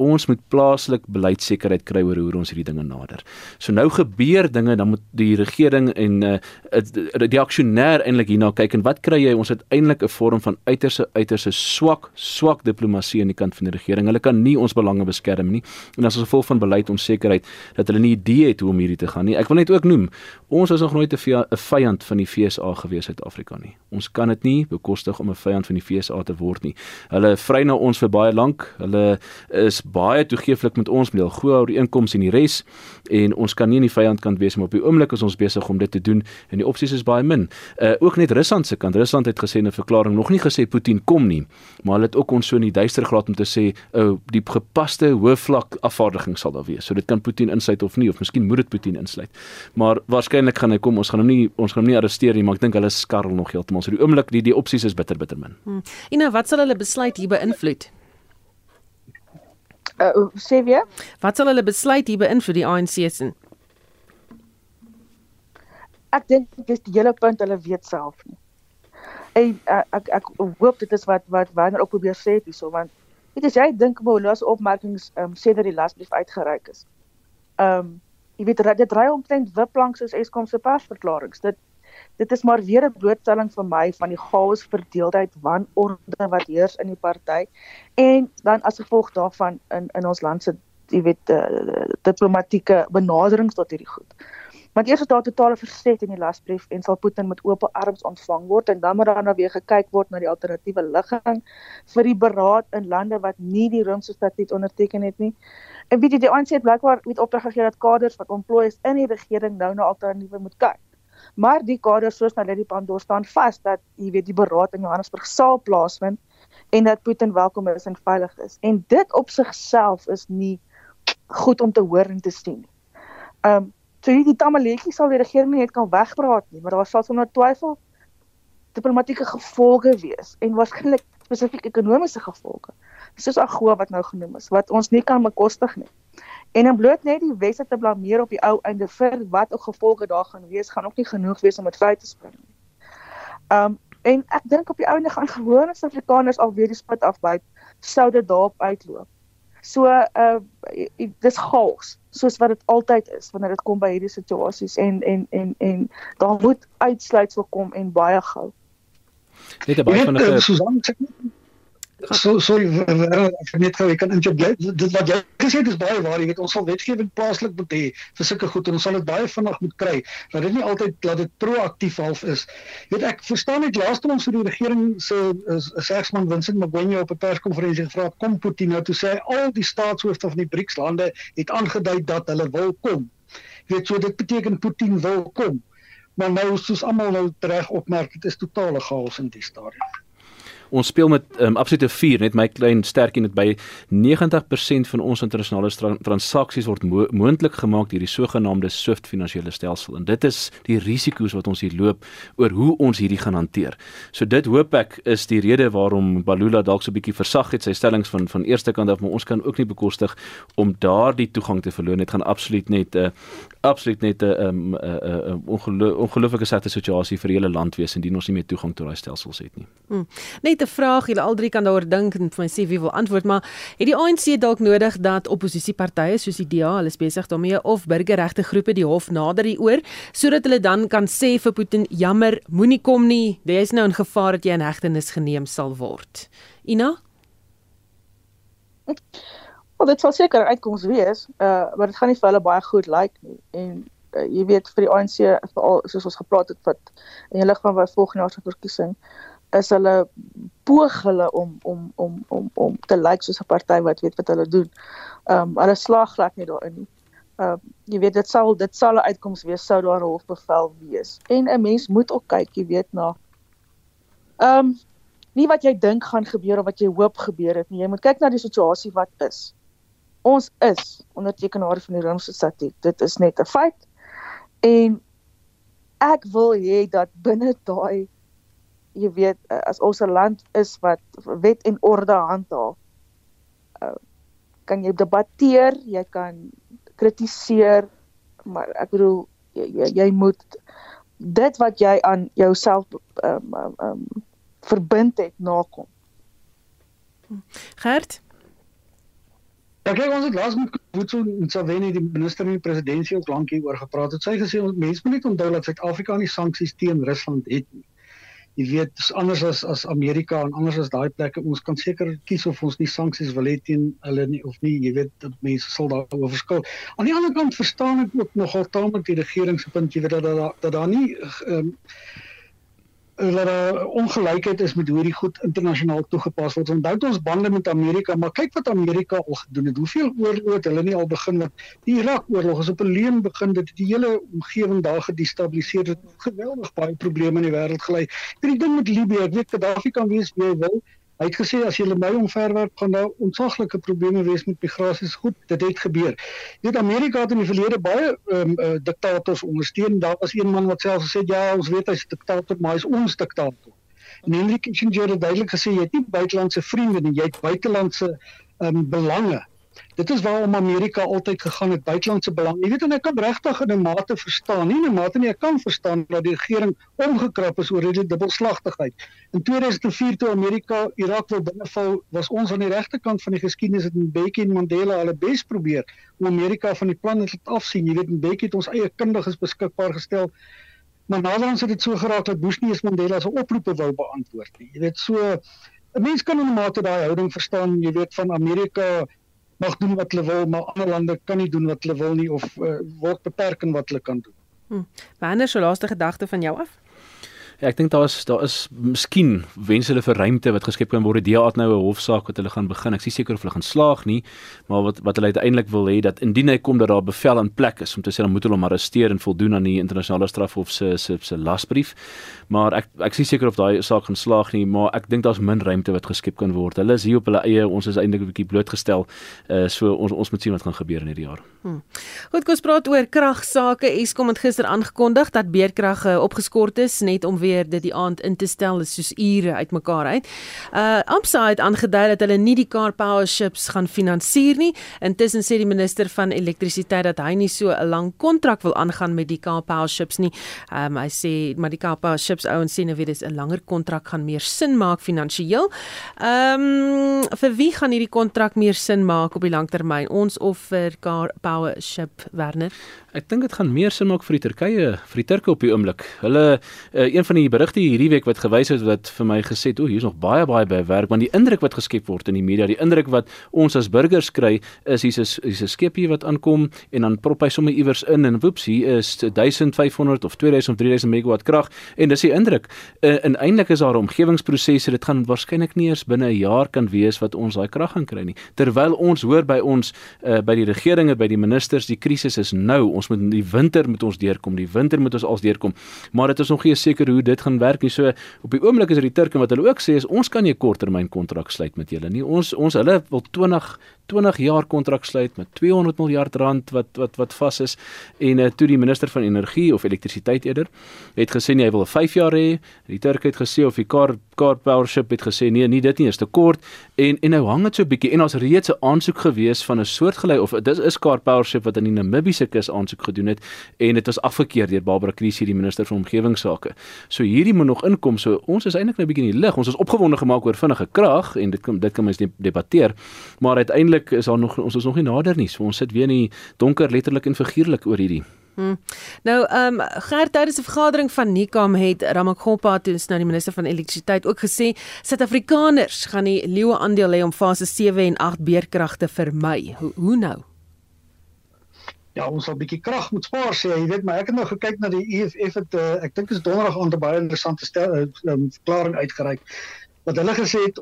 ons moet plaaslik beleidsekerheid kry oor hoe ons hierdie dinge nader. So nou gebeur dinge dan moet die regering en uh, die aksionêr eintlik hierna kyk en wat kry jy? Ons het eintlik 'n vorm van uiterse uiterse swak swak diplomatie aan die kant van die regering. Hulle kan nie ons belange beskerm nie. En as ons gevolg van beleid onsekerheid dat hulle nie idee het hoe om hierdie te gaan nie. Ek wil net ook noem, ons is nog nooit 'n vyand van die FSA gewees uit Afrika nie. Ons kan dit nie bekostig om 'n vyand van die FSA te word nie. Hulle vry na ons vir baie lank. Hulle is baie toegeeflik met ons met hul goeie ooreenkomste en die res en ons kan nie in die vyandkant wees maar op die oomblik is ons besig om dit te doen en die opsies is baie min. Uh ook net Rusland se kant. Rusland het gesê in 'n verklaring nog nie gesê Putin kom nie, maar hulle het ook ons so in die duister gelaat om te sê ou uh, die gepaste hoë vlak afvaardiging sal daar wees. So dit kan Putin insluit of nie of miskien moet dit Putin insluit. Maar waarskynlik gaan hy kom. Ons gaan hom nie ons gaan hom nie arresteer nie, maar ek dink hulle skarrel nog heeltemal. So die oomblik die die opsies is bitter bitter min. Hmm. En nou wat sal hulle besluit hier beïnvloed? Uh, sê weer? Wat sal hulle besluit hier beïnvloed die ANC se? Ek dink dis die hele punt hulle weet self nie. En uh, ek ek hoop dit is wat wat Werner ook probeer sê hierso want weet as jy dink oor las opmerkings um, sê dat die lasbrief uitgereik is. Ehm um, jy weet dit ry omtrent wipplank soos Eskom se persverklaringe. Dit dit is maar weer 'n blootstelling vir my van die chaos verdeeldheid wanorde wat heers in die party en dan as gevolg daarvan in in ons land se jy weet uh, diplomatieke benaderings tot hierdie goed. Want eers is daar totale verset in die lasbrief en sal Putin met oop arms ontvang word en dan moet daar nou weer gekyk word na die alternatiewe ligging vir die beraad in lande wat nie die Romeinse statuut onderteken het nie. En weet jy die ANC het blykbaar met opdrag gegee dat kaders wat ontplooi is in die regering nou na alternatiewe moet kyk. Maar die kader soos nou Lady Pandor staan vas dat jy weet die beraad in Johannesburg sal plaasvind en dat Putin welkom is en veilig is. En dit op sigself is nie goed om te hoor en te sien nie. Um so hierdie tamaletjie sal die regering nie net kan wegpraat nie, maar daar sal sonder twyfel diplomatieke gevolge wees en waarskynlik spesifiek ekonomiese gevolge. Soos Agoa wat nou genoem is, wat ons nie kan bekostig nie. En dan bloot net die wesse te blameer op die ou einde vir wat ook gevolge daar gaan wees, gaan ook nie genoeg wees om dit vry te spring nie. Um en ek dink op die ouende gaan gewone Suid-Afrikaners alweer die spit afbyt sou dit daarop uitloop. So uh dis chaos soos wat dit altyd is wanneer dit kom by hierdie situasies en en en en daar moet uitsluitsel kom en baie gou. Net 'n baie vinnige eh, Susan sê so so ek net gou ek kan interject dit wat jy gesê het is baie waar jy weet ons sal wetgewing plaaslik moet hê vir sulke goed en ons sal dit baie vinnig moet kry dat dit nie altyd dat dit proaktief half is. Weet ek verstaan net laaste ons vir die regering se seksman Vincent Magwenye op 'n perskonferensie gevra kom Putin nou toe sê al die staatshoofde van die BRICS lande het aangedui dat hulle wil kom. Weet so dit beteken Putin wil kom. Maar nou soos almal nou reg opmerk dit is totale chaos in die stadium ons speel met um, absolute vuur net my klein sterkie net by 90% van ons internasionale transaksies word mo moontlik gemaak deur die sogenaamde SWIFT finansiële stelsel en dit is die risiko's wat ons hier loop oor hoe ons hierdie gaan hanteer. So dit hoop ek is die rede waarom Balula dalk so 'n bietjie versag het sy stellings van van eerste kant af maar ons kan ook nie bekostig om daardie toegang te verloor net gaan absoluut net 'n uh, absoluut net 'n um, uh, uh, uh, ongelooflike sette situasie vir hele land wees indien ons nie meer toegang tot daai stelsels het nie. Hmm. Net 'n vraag, julle al drie kan daaroor dink en vir my sê wie wil antwoord, maar het die ANC dalk nodig dat oppositiepartye soos die DA, hulle is besig daarmee of burgerregte groepe die hof nader hieroor sodat hulle dan kan sê vir Putin, jammer, moenie kom nie, jy is nou in gevaar dat jy in hegtenis geneem sal word. Ina? Wel dit sal seker uitkoms wees, uh maar dit gaan nie vir hulle baie goed lyk like nie. En uh, jy weet vir die ANC veral soos ons gepraat het wat in die lig van wat volgende jaar se verkiesing is hulle poog hulle om om om om om te lyk like soos 'n party wat weet wat hulle doen. Ehm um, hulle slaag glad nie daarin nie. Ehm uh, jy weet dit sal dit sal 'n uitkoms wees sou daar 'n hofbevel wees. En 'n mens moet ook kyk, jy weet na ehm um, nie wat jy dink gaan gebeur of wat jy hoop gebeur het nie. Jy moet kyk na die situasie wat is. Ons is ondertekenaar van die Romeinse statuut. Dit is net 'n feit. En ek wil hê dat binne daai jy weet eh, as ons 'n land is wat wet en orde handhaaf uh, kan jy debatteer, jy kan kritiseer, maar ek bedoel jy, jy, moet dit wat jy aan jouself um, um, um, verbind het nakom. Gert Ja, kyk ons het laas met Woetso en Saveni die minister en die presidentsie ook lank hier oor gepraat. Het sy gesê ons mense moet net onthou dat Suid-Afrika nie sanksies teen Rusland het nie jy weet dis anders as as Amerika en anders as daai plekke. Ons kan seker kies of ons nie sanksies wil hê teen hulle nie of nie. Jy weet dat mense sal daaroor verskil. Aan die ander kant verstaan ek ook nogal taamlik die regering se punt. Jy weet dat dat dat daar nie um, dat daar ongelykheid is met hoe die goed internasionaal toegepas word. Onthou ons bande met Amerika, maar kyk wat Amerika al gedoen het. Hoeveel oorloë het hulle nie al begin met die Irak-oorlog is op 'n leem begin dit die hele omgewing daar gedestabiliseer het. Geweldig baie probleme in die wêreld gelei. Hierdie ding met Libië, ek weet Gaddafi kan wees wie hy wil, Hy het gesê as jy my omverwerp gaan daar ontsaglike probleme wees met migrasie. Goed, dit het gebeur. Jy weet Amerika het in die verlede baie ehm um, uh, diktators ondersteun. Daar was een man wat self gesê ja, ons weet hy's 'n diktator, maar hy's ons diktator. En Henry Kissinger het duidelik gesê jy het nie buitelandse vriende nie, jy het buitelandse ehm um, belange. Dit is waarom Amerika altyd gegaan het buitelandse belang. Jy weet en ek kan regtig in 'n mate verstaan, nie in 'n mate nie, ek kan verstaan dat die regering omgekrap is oor hierdie dubbelslagtigheid. In 2004 toe Amerika Irak wou binneval, was ons aan die regte kant van die geskiedenis het Mbeki en Mandela hulle bes probeer om Amerika van die plan te afsien. Jy weet Mbeki het ons eie kundiges beskikbaar gestel. Maar naderhand het dit so geraak dat Bush nie eens Mandela se oproepe wou beantwoord nie. Jy weet so 'n mens kan in 'n mate daai houding verstaan, jy weet van Amerika mag doen wat hulle wil, maar ander lande kan nie doen wat hulle wil nie of uh, word beperk in wat hulle kan doen. Hm. Wanneer sou laaste gedagte van jou af? Ja, ek dink daar is daar is miskien wens hulle vir ruimte wat geskep kan word. Die DA het nou 'n hofsaak wat hulle gaan begin. Ek is seker of hulle gaan slaag nie, maar wat wat hulle uiteindelik wil hê dat indien hy kom dat daar bevel in plek is om te sê dan moet hulle hom arresteer en voldoen aan die internasionale strafhof se se se lasbrief. Maar ek ek is seker of daai saak gaan slaag nie, maar ek dink daar's min ruimte wat geskep kan word. Hulle is hier op hulle eie. Ons is eintlik 'n bietjie blootgestel. Uh so ons ons moet sien wat gaan gebeur in hierdie jaar. Hmm. Goed, kom ons praat oor kragsaake. Eskom het gister aangekondig dat beerkrag uh, opgeskort is net om weer dit die aand in te stel is soos ure uitmekaar uit. Uh Amsa het aangedui dat hulle nie die Car Power ships gaan finansier nie. Intussen sê die minister van elektrisiteit dat hy nie so 'n lang kontrak wil aangaan met die Car Power ships nie. Um hy sê maar die Car Power ships ouens sê nou weer dis 'n langer kontrak gaan meer sin maak finansiëel. Um vir wie gaan hierdie kontrak meer sin maak op die langtermyn? Ons of vir Car Power ship Werner? Ek dink dit gaan meer sin maak vir die Turkye, vir die Turke op die oomblik. Hulle uh, een van die berigte hierdie week wat gewys het wat vir my gesê het, o, hier's nog baie baie by werk, want die indruk wat geskep word in die media, die indruk wat ons as burgers kry, is hier's 'n hier's 'n skepie wat aankom en dan prop hy sommer iewers in en woeps, hier is 1500 of 2000 of 3000 megawatt krag en dis die indruk. Uh, en eintlik is daar omgewingsprosesse, dit gaan waarskynlik nie eers binne 'n jaar kan wees wat ons daai krag gaan kry nie. Terwyl ons hoor by ons uh, by die regeringe, by die ministers, die krisis is nou ons moet die winter moet ons deurkom, die winter moet ons als deurkom. Maar dit is nog nie seker hoe dit gaan werk nie. So op die oomblik is dit die Turke wat hulle ook sê is ons kan nie 'n korttermyn kontrak sluit met julle nie. Ons ons hulle wil 20 20 jaar kontrak sluit met 200 miljard rand wat wat wat vas is en uh, toe die minister van energie of elektrisiteit eerder het gesê nee, hy wil 'n 5 jaar hê. Die Turke het gesê of die car car power ship het gesê nee, nie dit nie is te kort en en nou hang dit so bietjie en ons reeds 'n aansoek gewees van 'n soortgelei of dit is car power ship wat in die Namibiese kus aansoek gedoen het en dit is afgekeur deur Barbara Krisi die minister van omgewingsake. So hierdie moet nog inkom. So ons is eintlik nou bietjie in die lig. Ons is opgewonde gemaak oor vinnige krag en dit kan dit kan mens debatteer. Maar uiteindelik is daar nog ons is nog nie nader nie. So ons sit weer in die donker letterlik en figuurlik oor hierdie. Hmm. Nou, ehm um, Gert tydens 'n vergadering van Nikam het Ramakgopa toe nou die minister van elektrisiteit ook gesê Suid-Afrikaners gaan die leeu aandeel hê om fase 7 en 8 beerkragte vermy. Hoe hoe nou? ja, ons sal 'n bietjie krag moet spaar sê. Jy weet, maar ek het nou gekyk na die EFF het uh, ek dink is donderdag aan 'n baie interessante stel um, verklaring uitgereik. Wat hulle gesê het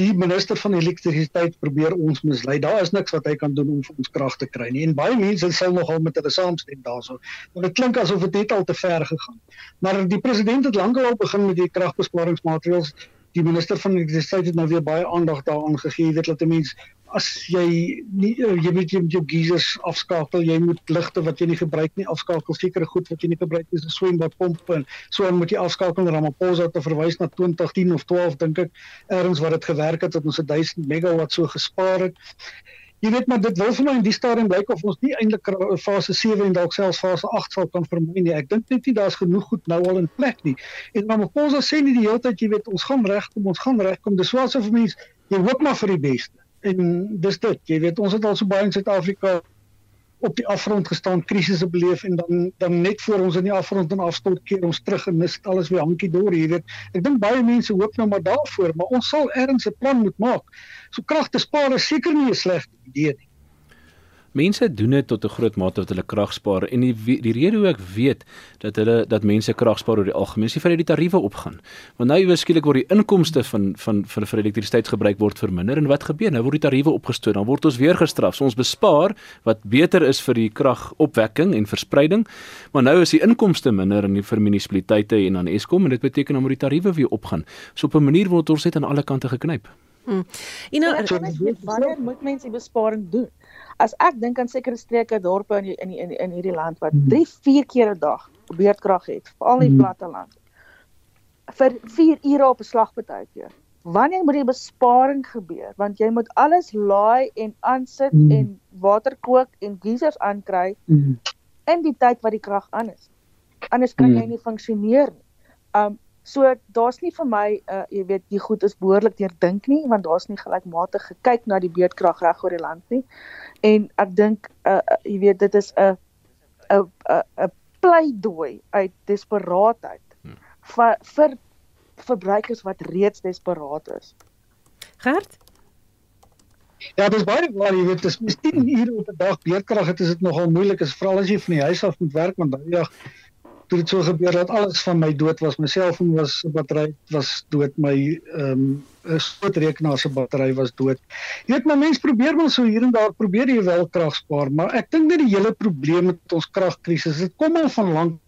die minister van elektrisiteit probeer ons mislei. Daar is niks wat hy kan doen om vir ons krag te kry nie. En baie mense sal nogal met hulle saamstem daaroor. Maar dit klink asof dit net al te ver gegaan. Maar die president het lankal al begin met die kragbesparingsmaatreëls die minister van elektrisiteit het nou weer baie aandag daaraan gegee. Weet dat 'n mens as jy nie eh, jy weet jy moet jou geysers afskakel jy moet ligte wat jy nie gebruik nie afskakel sekere goed wat jy nie gebruik nie so swembad pompe en so moet jy afskakel en Ramaphosa te verwys na 2010 of 12 dink ek ergens wat dit gewerk het dat ons 1000 megawatt so gespaar het Jy weet maar dit wil vir my in die stadium blyk of ons nie eintlik fase 7 en dalk selfs fase 8 sal kan vermy nie. Ek dink net nie daar's genoeg goed nou al in plek nie. En maar Mposa sê nie die hele tyd jy weet ons gaan regkom, ons gaan regkom. Dis swaar so vir mense. Jy hoop maar vir die beste. En dis dit. Jy weet ons het al so baie in Suid-Afrika op die afgrond gestaan, krisisse beleef en dan dan net voor ons in die afgrond en afstort keer ons terug en mis alles weer hankie deur, jy weet. Ek dink baie mense hoop nou maar daarvoor, maar ons sal ergens 'n plan moet maak. So krag te spaar is seker nie 'n slegte idee nie. Mense doen dit tot 'n groot mate wat hulle krag spaar en die die rede hoe ek weet dat hulle dat mense krag spaar oor die algemeen is nie vir die tariewe opgaan. Want nou iewers skielik word die inkomste van van vir vir elektrisiteit gebruik word verminder en wat gebeur? Nou word die tariewe opgestoot, dan word ons weer gestraf. So ons bespaar wat beter is vir die kragopwekking en verspreiding, maar nou is die inkomste minder in die vir munisipaliteite en aan Eskom en dit beteken dan moet die tariewe weer opgaan. So op 'n manier word ons net aan alle kante geknyp. Hmm. You know, wanneer moet mense besparing doen? As ek dink aan sekere streke dorpe in die, in die, in, in hierdie land wat 3 hmm. 4 keer 'n dag beurtkrag het, veral in die hmm. platte land. vir 4 ure op 'n slagpartytjie. Wanneer moet die besparing gebeur? Want jy moet alles laai en aansit mm. en water kook en geysers aankry mm. in die tyd wat die krag aan is. Anders kan mm. jy nie funksioneer nie. Um So daar's nie vir my uh jy weet die goed is behoorlik deurdink nie want daar's nie gelykmatig gekyk na die beurtkrag reg oor die land nie. En ek dink uh jy weet dit is 'n 'n 'n pleidooi uit desperaatheid hmm. vir vir verbruikers wat reeds desperaat is. Gert Ja, dis baie waar jy weet, dis 10 ure op 'n dag beurtkrag, dit is dit nogal moeilik, is veral as jy van die huis af moet werk want baie dag toe dit so gebeur dat alles van my dood was. My selfoon was battery was dood, my ehm um, skootrekenaar se battery was dood. Jy weet, my mens probeer wel so hier en daar probeer jy wel krag spaar, maar ek dink net die hele probleem met ons kragkrisis, dit kom al van lank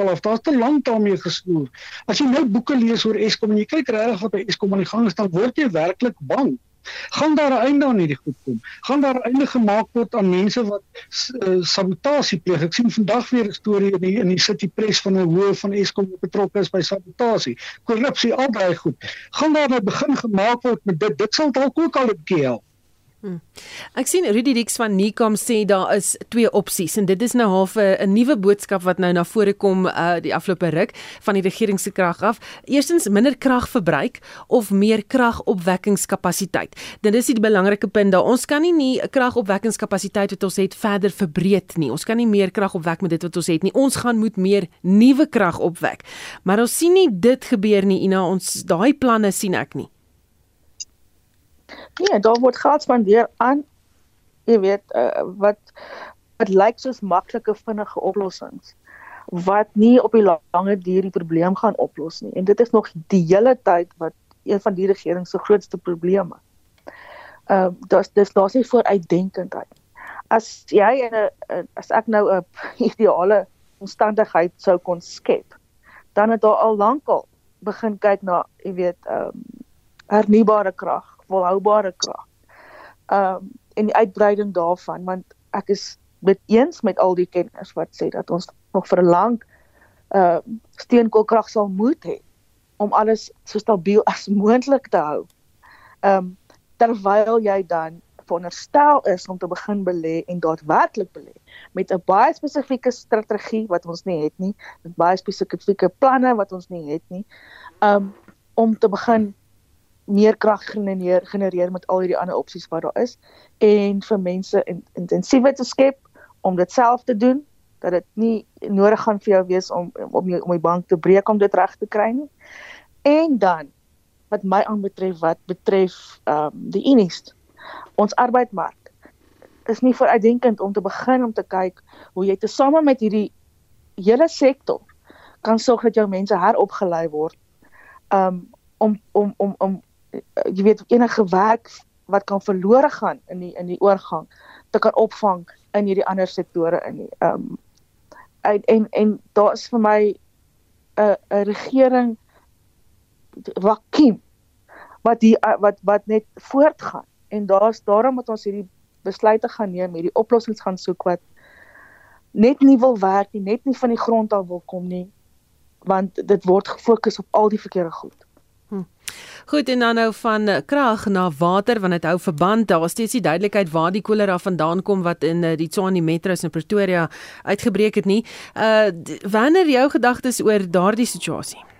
al af. Daar's te lank daarmee gesnoer. As jy nou boeke lees oor Eskom en jy kyk regtig wat by Eskom aan die gang is, dan word jy werklik bang gaan daar 'n einde aan hierdie goed kom. Gaan daar 'n einde gemaak word aan mense wat uh, sabotasie pleeg. Ek sien vandag weer 'n storie in die in die City Press van 'n hoof van Eskom wat betrokke is by sabotasie. Korrupsie, al daai goed. Gaan daar 'n begin gemaak word met dit. Dit sal dalk ook al 'n keer help. Hmm. Ek sien Rudy Dix van Nicom sê daar is twee opsies en dit is nou half 'n nuwe boodskap wat nou na vore kom uh die afgelope ruk van die regering se krag af. Eerstens minder kragverbruik of meer kragopwekkingskapasiteit. Dit is die belangrike punt daar. Ons kan nie nie kragopwekkingskapasiteit wat ons het verder verbreek nie. Ons kan nie meer krag opwek met dit wat ons het nie. Ons gaan moet meer nuwe krag opwek. Maar ons sien nie dit gebeur nie. Ina, ons daai planne sien ek nie. Nee, daar word geld spandeer aan jy weet uh, wat wat lyk soos maklike vinnige oplossings wat nie op die lange duur die probleem gaan oplos nie. En dit is nog die hele tyd wat een van die regering se grootste probleme. Ehm uh, daar's dis daar's nie vooruitdenkendheid. As jy in 'n as ek nou 'n [laughs] ideale omstandigheid sou kon skep, dan het daar al lankal begin kyk na, jy weet, ehm um, hernubare krag volhoubare krag. Ehm um, en die uitbreiding daarvan want ek is met eens met al die kenners wat sê dat ons nog vir lank ehm uh, steenkoolkrag sal moet hê om alles so stabiel as moontlik te hou. Ehm um, terwyl jy dan veronderstel is om te begin belê en daadwerklik belê met 'n baie spesifieke strategie wat ons nie het nie, met baie spesifieke planne wat ons nie het nie. Um om te begin meer krag genereer genereer met al hierdie ander opsies wat daar is en vir mense in, intensiewe te skep om dit self te doen dat dit nie nodig gaan vir jou wees om om jou om die bank te breek om dit reg te kry nie. En dan wat my aanbetref wat betref ehm um, die Unis ons arbeidsmark is nie vooruitdenkend om te begin om te kyk hoe jy tesame met hierdie hele sektor kan sorg dat jou mense heropgelei word. Um om om om om jy weet enige werk wat kan verlore gaan in die in die oorgang te kan opvang in hierdie ander sektore in die um en en, en daar is vir my 'n 'n regering vakuum wat die wat wat net voortgaan en daar's daarom moet ons hierdie besluite gaan neem, hierdie oplossings gaan soek wat net nie wil werk nie, net nie van die grond af wil kom nie want dit word gefokus op al die verkeerde goed. Goed en dan nou van eh, krag na water want dit hou verband daar was steeds die duidelikheid waar die kolera vandaan kom wat in eh, die Tshwane metros in Pretoria uitgebreek het nie. Uh wanneer jou gedagtes oor daardie situasie?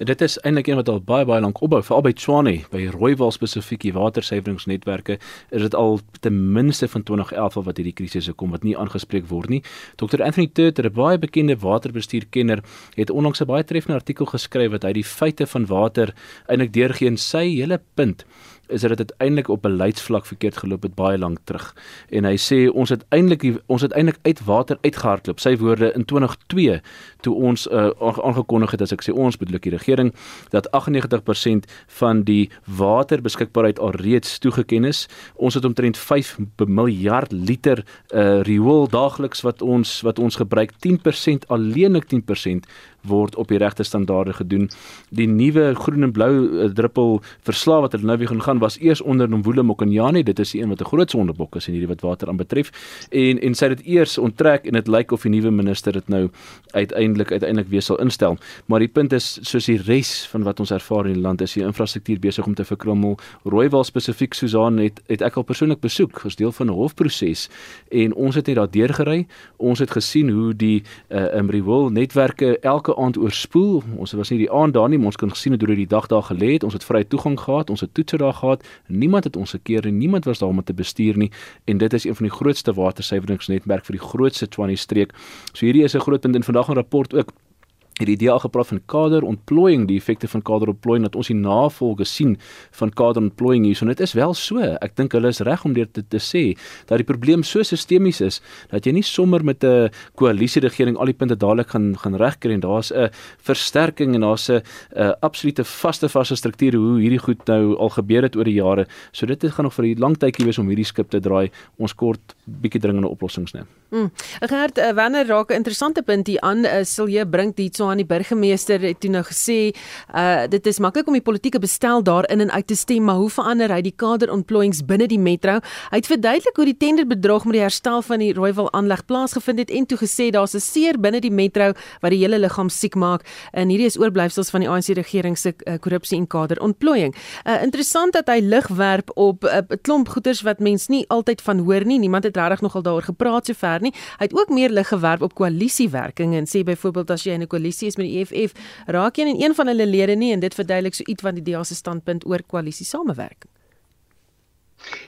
Dit is eintlik een wat al baie baie lank opbou veral by Tshwane by Rooiwal spesifiek die watersuiveringsnetwerke is dit al ten minste van 2011 wat hierdie krisisse kom wat nie aangespreek word nie. Dr Anthony Turter, 'n baie bekende waterbestuurkenner, het onlangs 'n baie treffende artikel geskryf wat hy die feite van water eintlik deurgee en sy hele punt is dit uiteindelik op beleidsvlak verkeerd geloop het baie lank terug. En hy sê ons het eintlik ons het eintlik uit water uitgehardloop. Sy woorde in 2002 toe ons uh, aangekondig het as ek sê ons bedoel die regering dat 98% van die waterbeskikbaarheid alreeds toegeken is. Ons het omtrent 5 miljard liter uh, riool daagliks wat ons wat ons gebruik 10% alleenlik 10% word op die regte standaarde gedoen. Die nuwe groen en blou uh, druppel verslag wat hulle nou weer gaan was eers onder Nomvula Mokonyane, dit is die een wat 'n groot sondebok is in hierdie wat water aanbetref. En en sy het dit eers onttrek en dit lyk of die nuwe minister dit nou uiteindelik uiteindelik weer sal instel. Maar die punt is soos die res van wat ons ervaar in die land is die infrastruktuur besig om te verkrummel. Rooiwal spesifiek Susan het het ek al persoonlik besoek as deel van 'n hofproses en ons het net daar deurgery. Ons het gesien hoe die uh, Imriwil netwerke elke aand oorspoel. Ons was nie die aand daar nie, maar ons kon gesien hoe dit die dag daar gelê het. Ons het vrye toegang gehad, ons het toetse daar gehad. Niemand het ons gekeer en niemand was daar om te bestuur nie en dit is een van die grootste watersuiveringsnetwerk vir die grootste Tshwane streek. So hierdie is 'n groot punt in vandag 'n rapport ook het die idee al gepraat van kaderontplooiing, die effekte van kaderontplooiing dat ons die navolge sien van kaderontplooiing hier. So dit is wel so. Ek dink hulle is reg om dit te, te sê dat die probleem so sistemies is dat jy nie sommer met 'n koalisie regering al die punte dadelik gaan gaan regkry en daar's 'n versterking en daar's 'n absolute vaste vaste strukture hoe hierdie goed nou al gebeur het oor die jare. So dit gaan nog vir 'n lang tydjie wees om hierdie skip te draai. Ons kort bietjie dringende oplossings neem. Mm. Gert, uh, wanneer raak 'n interessante punt hier aan, uh, sal jy bring die so aan die burgemeester het toe nou gesê, uh dit is maklik om die politieke bestel daarin en uit te stem, maar hoe verander hy die kaderontplooiings binne die metro? Hy het verduidelik hoe die tenderbedrog met die herstel van die Rooiwal aanleg plaasgevind het en toe gesê daar's 'n seer binne die metro wat die hele liggaam siek maak. En hierdie is oorblyfsels van die ANC regering se uh, korrupsie en kaderontplooiing. Uh interessant dat hy lig werp op 'n uh, klomp goeters wat mens nie altyd van hoor nie. Niemand het regtig nogal daaroor gepraat sover nie. Hy het ook meer lig gewerp op koalisiewerking en sê byvoorbeeld as jy in 'n koalisie is met die EFF, raak jy in een van hulle lede nie en dit verduidelik so iets van die DA se standpunt oor koalisie samewerking.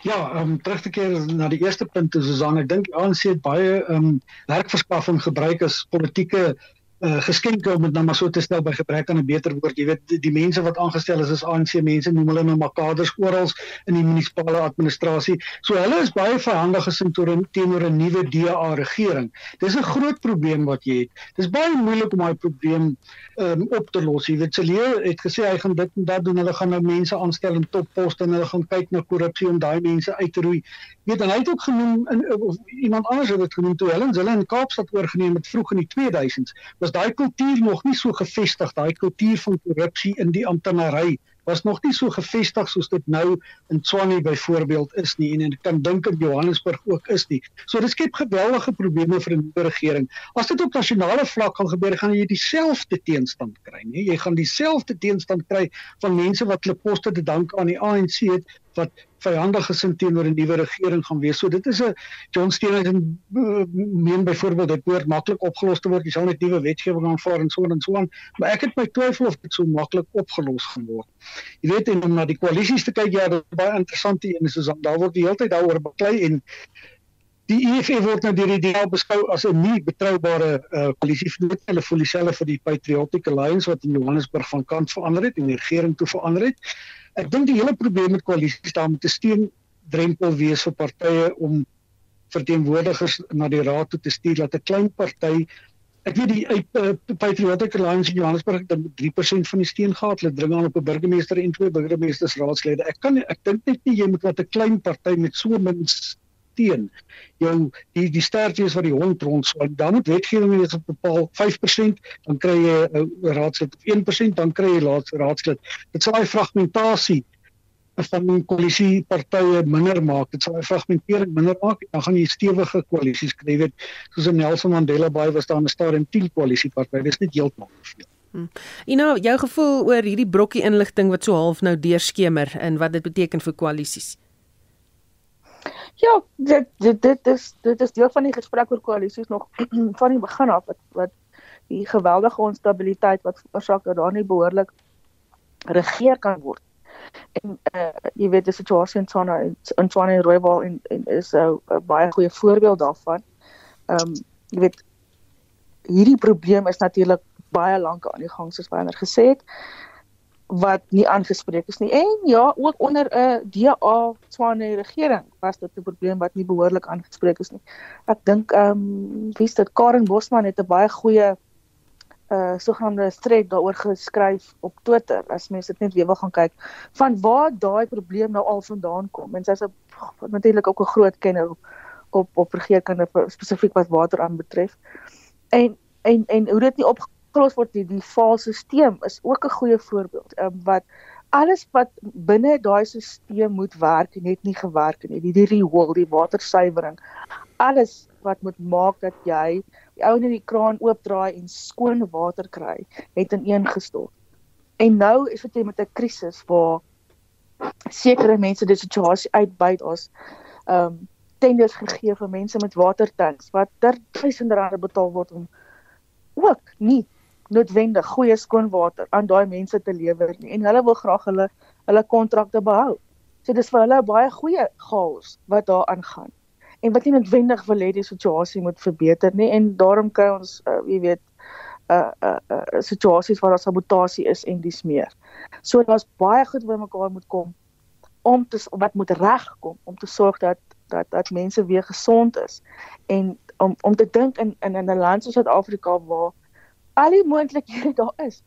Ja, om um, terug te keer na die eerste punt, Susan, ek dink ANC het baie ehm um, werkverskaffing gebruik as politieke uh, geskenke om dit nou maar so te stel by gebrek aan 'n beter woord. Jy weet die, die mense wat aangestel is as ANC mense noem hulle nou maar kaders oral in die munisipale administrasie. So hulle is baie verhandig gesin teenoor 'n nuwe DA regering. Dis 'n groot probleem wat jy het. Dis baie moeilik om daai probleem um, op te los. Jy weet Celie het gesê hy gaan dit en dat doen. Hulle gaan nou mense aanstel in topposte en hulle gaan kyk na korrupsie om daai mense uit te roei. Jy weet en hy het ook genoem in, of iemand anders het dit genoem toe hulle hulle in Kaapstad oorgeneem het vroeg in die 2000s. Was daai kultuur nog nie so gevestig, daai kultuur van korrupsie in die amptenary was nog nie so gevestig soos dit nou in Tshwane byvoorbeeld is nie en ek kan dink in Johannesburg ook is nie. So dit skep geweldige probleme vir 'n nuwe regering. As dit op nasionale vlak gaan gebeur, gaan jy dieselfde teenstand kry, nee. Jy gaan dieselfde teenstand kry van mense wat hulle poste te dank aan die ANC het wat vyandig gesind teenoor 'n nuwe regering gaan wees. So dit is 'n John Steenhuisen uh, meen byvoorbeeld dit behoort maklik opgelos te word. Jy sal net nuwe wetgewing aanvaar en so en so aan. Maar ek het my twyfel of dit so maklik opgelos gaan word. Jy weet en om na die koalisies te kyk, ja, dit is baie interessant hier en soos daar word die hele tyd daaroor beklei en die EFF word nou deur die DA beskou as 'n nie betroubare uh, koalisie. Hulle voel dieselfde vir die Patriotic Alliance wat in Johannesburg van kant verander het en die regering toe verander het. Ek dink die hele probleem met koalisies daar moet 'n steun drempel wees vir partye om verteenwoordigers na die raad toe te stuur dat 'n klein party ek weet die uit uh, Patriotic Alliance in Johannesburg het 3% van die steun gehad. Hulle dring aan op 'n burgemeester en twee burgemeestersraadslede. Ek kan ek dink net nie jy moet wat 'n klein party met so min steun jou die die sterftes wat die hond rond so dan moet wetgewing net bepaal 5% dan kry jy 'n uh, raadslid 1% dan kry jy laaste raadslid. Dit sal daai fragmentasie van die koalisiepartye minder maak. Dit sal 'n fragmentering minder maak. Dan gaan jy stewige koalisies kry. Jy weet, soos in Nelson Mandela Bay was daar 'n stadium 10 koalisiepartye. Dis net heeltemal te veel. Hmm. Know, jou gevoel oor hierdie brokkie inligting wat so half nou deurskemer en wat dit beteken vir koalisies? Ja, dit dit dit is dit is deel van die gesprek oor koalisies nog [clears throat] van die begin af wat wat die geweldige onstabiliteit wat veroorsaak dat daar nie behoorlik regeer kan word en uh, jy weet die situasie in Tswana in Tswana en Rooiwal en, en is 'n uh, baie goeie voorbeeld daarvan. Ehm um, jy weet hierdie probleem is natuurlik baie lank aan die gang soos wanneer gesê het wat nie aangespreek is nie. En ja, ook onder 'n uh, DA Tswana regering was dit 'n probleem wat nie behoorlik aangespreek is nie. Ek dink ehm um, wie is dit Karen Bosman het 'n baie goeie uh sogenaamde thread daaroor geskryf op Twitter as mense dit net weer wil gaan kyk van waar daai probleem nou al vandaan kom en sy's natuurlik ook 'n groot kenner op op, op regeerkunde spesifiek wat water aanbetref en en en hoe dit nie opgelos word nie die faalstelsel is ook 'n goeie voorbeeld um, wat alles wat binne daai stelsel moet werk net nie gewerk het nie die die rehole die watersuiwering alles wat moet maak dat jy die ou net die kraan oopdraai en skoon water kry, het ineengestort. En nou is dit met 'n krisis waar sekere mense die situasie uitbuit as ehm um, tenders gegee vir mense met watertanks wat ter duisende rande betaal word om ook nie noodwendig goeie skoon water aan daai mense te lewer nie en hulle wil graag hulle hulle kontrakte behou. So dis vir hulle baie goeie chaos wat daar aangaan en wat nie noodwendig wil hê die situasie moet verbeter nie en daarom kry ons uh, jy weet 'n uh, 'n uh, uh, situasies waar daar sabotasie is en dis meer. So daar's baie goed wat mekaar moet kom om te wat moet regkom om te sorg dat dat dat mense weer gesond is en om om te dink in in 'n land soos Suid-Afrika waar al die moontlikhede [laughs] daar is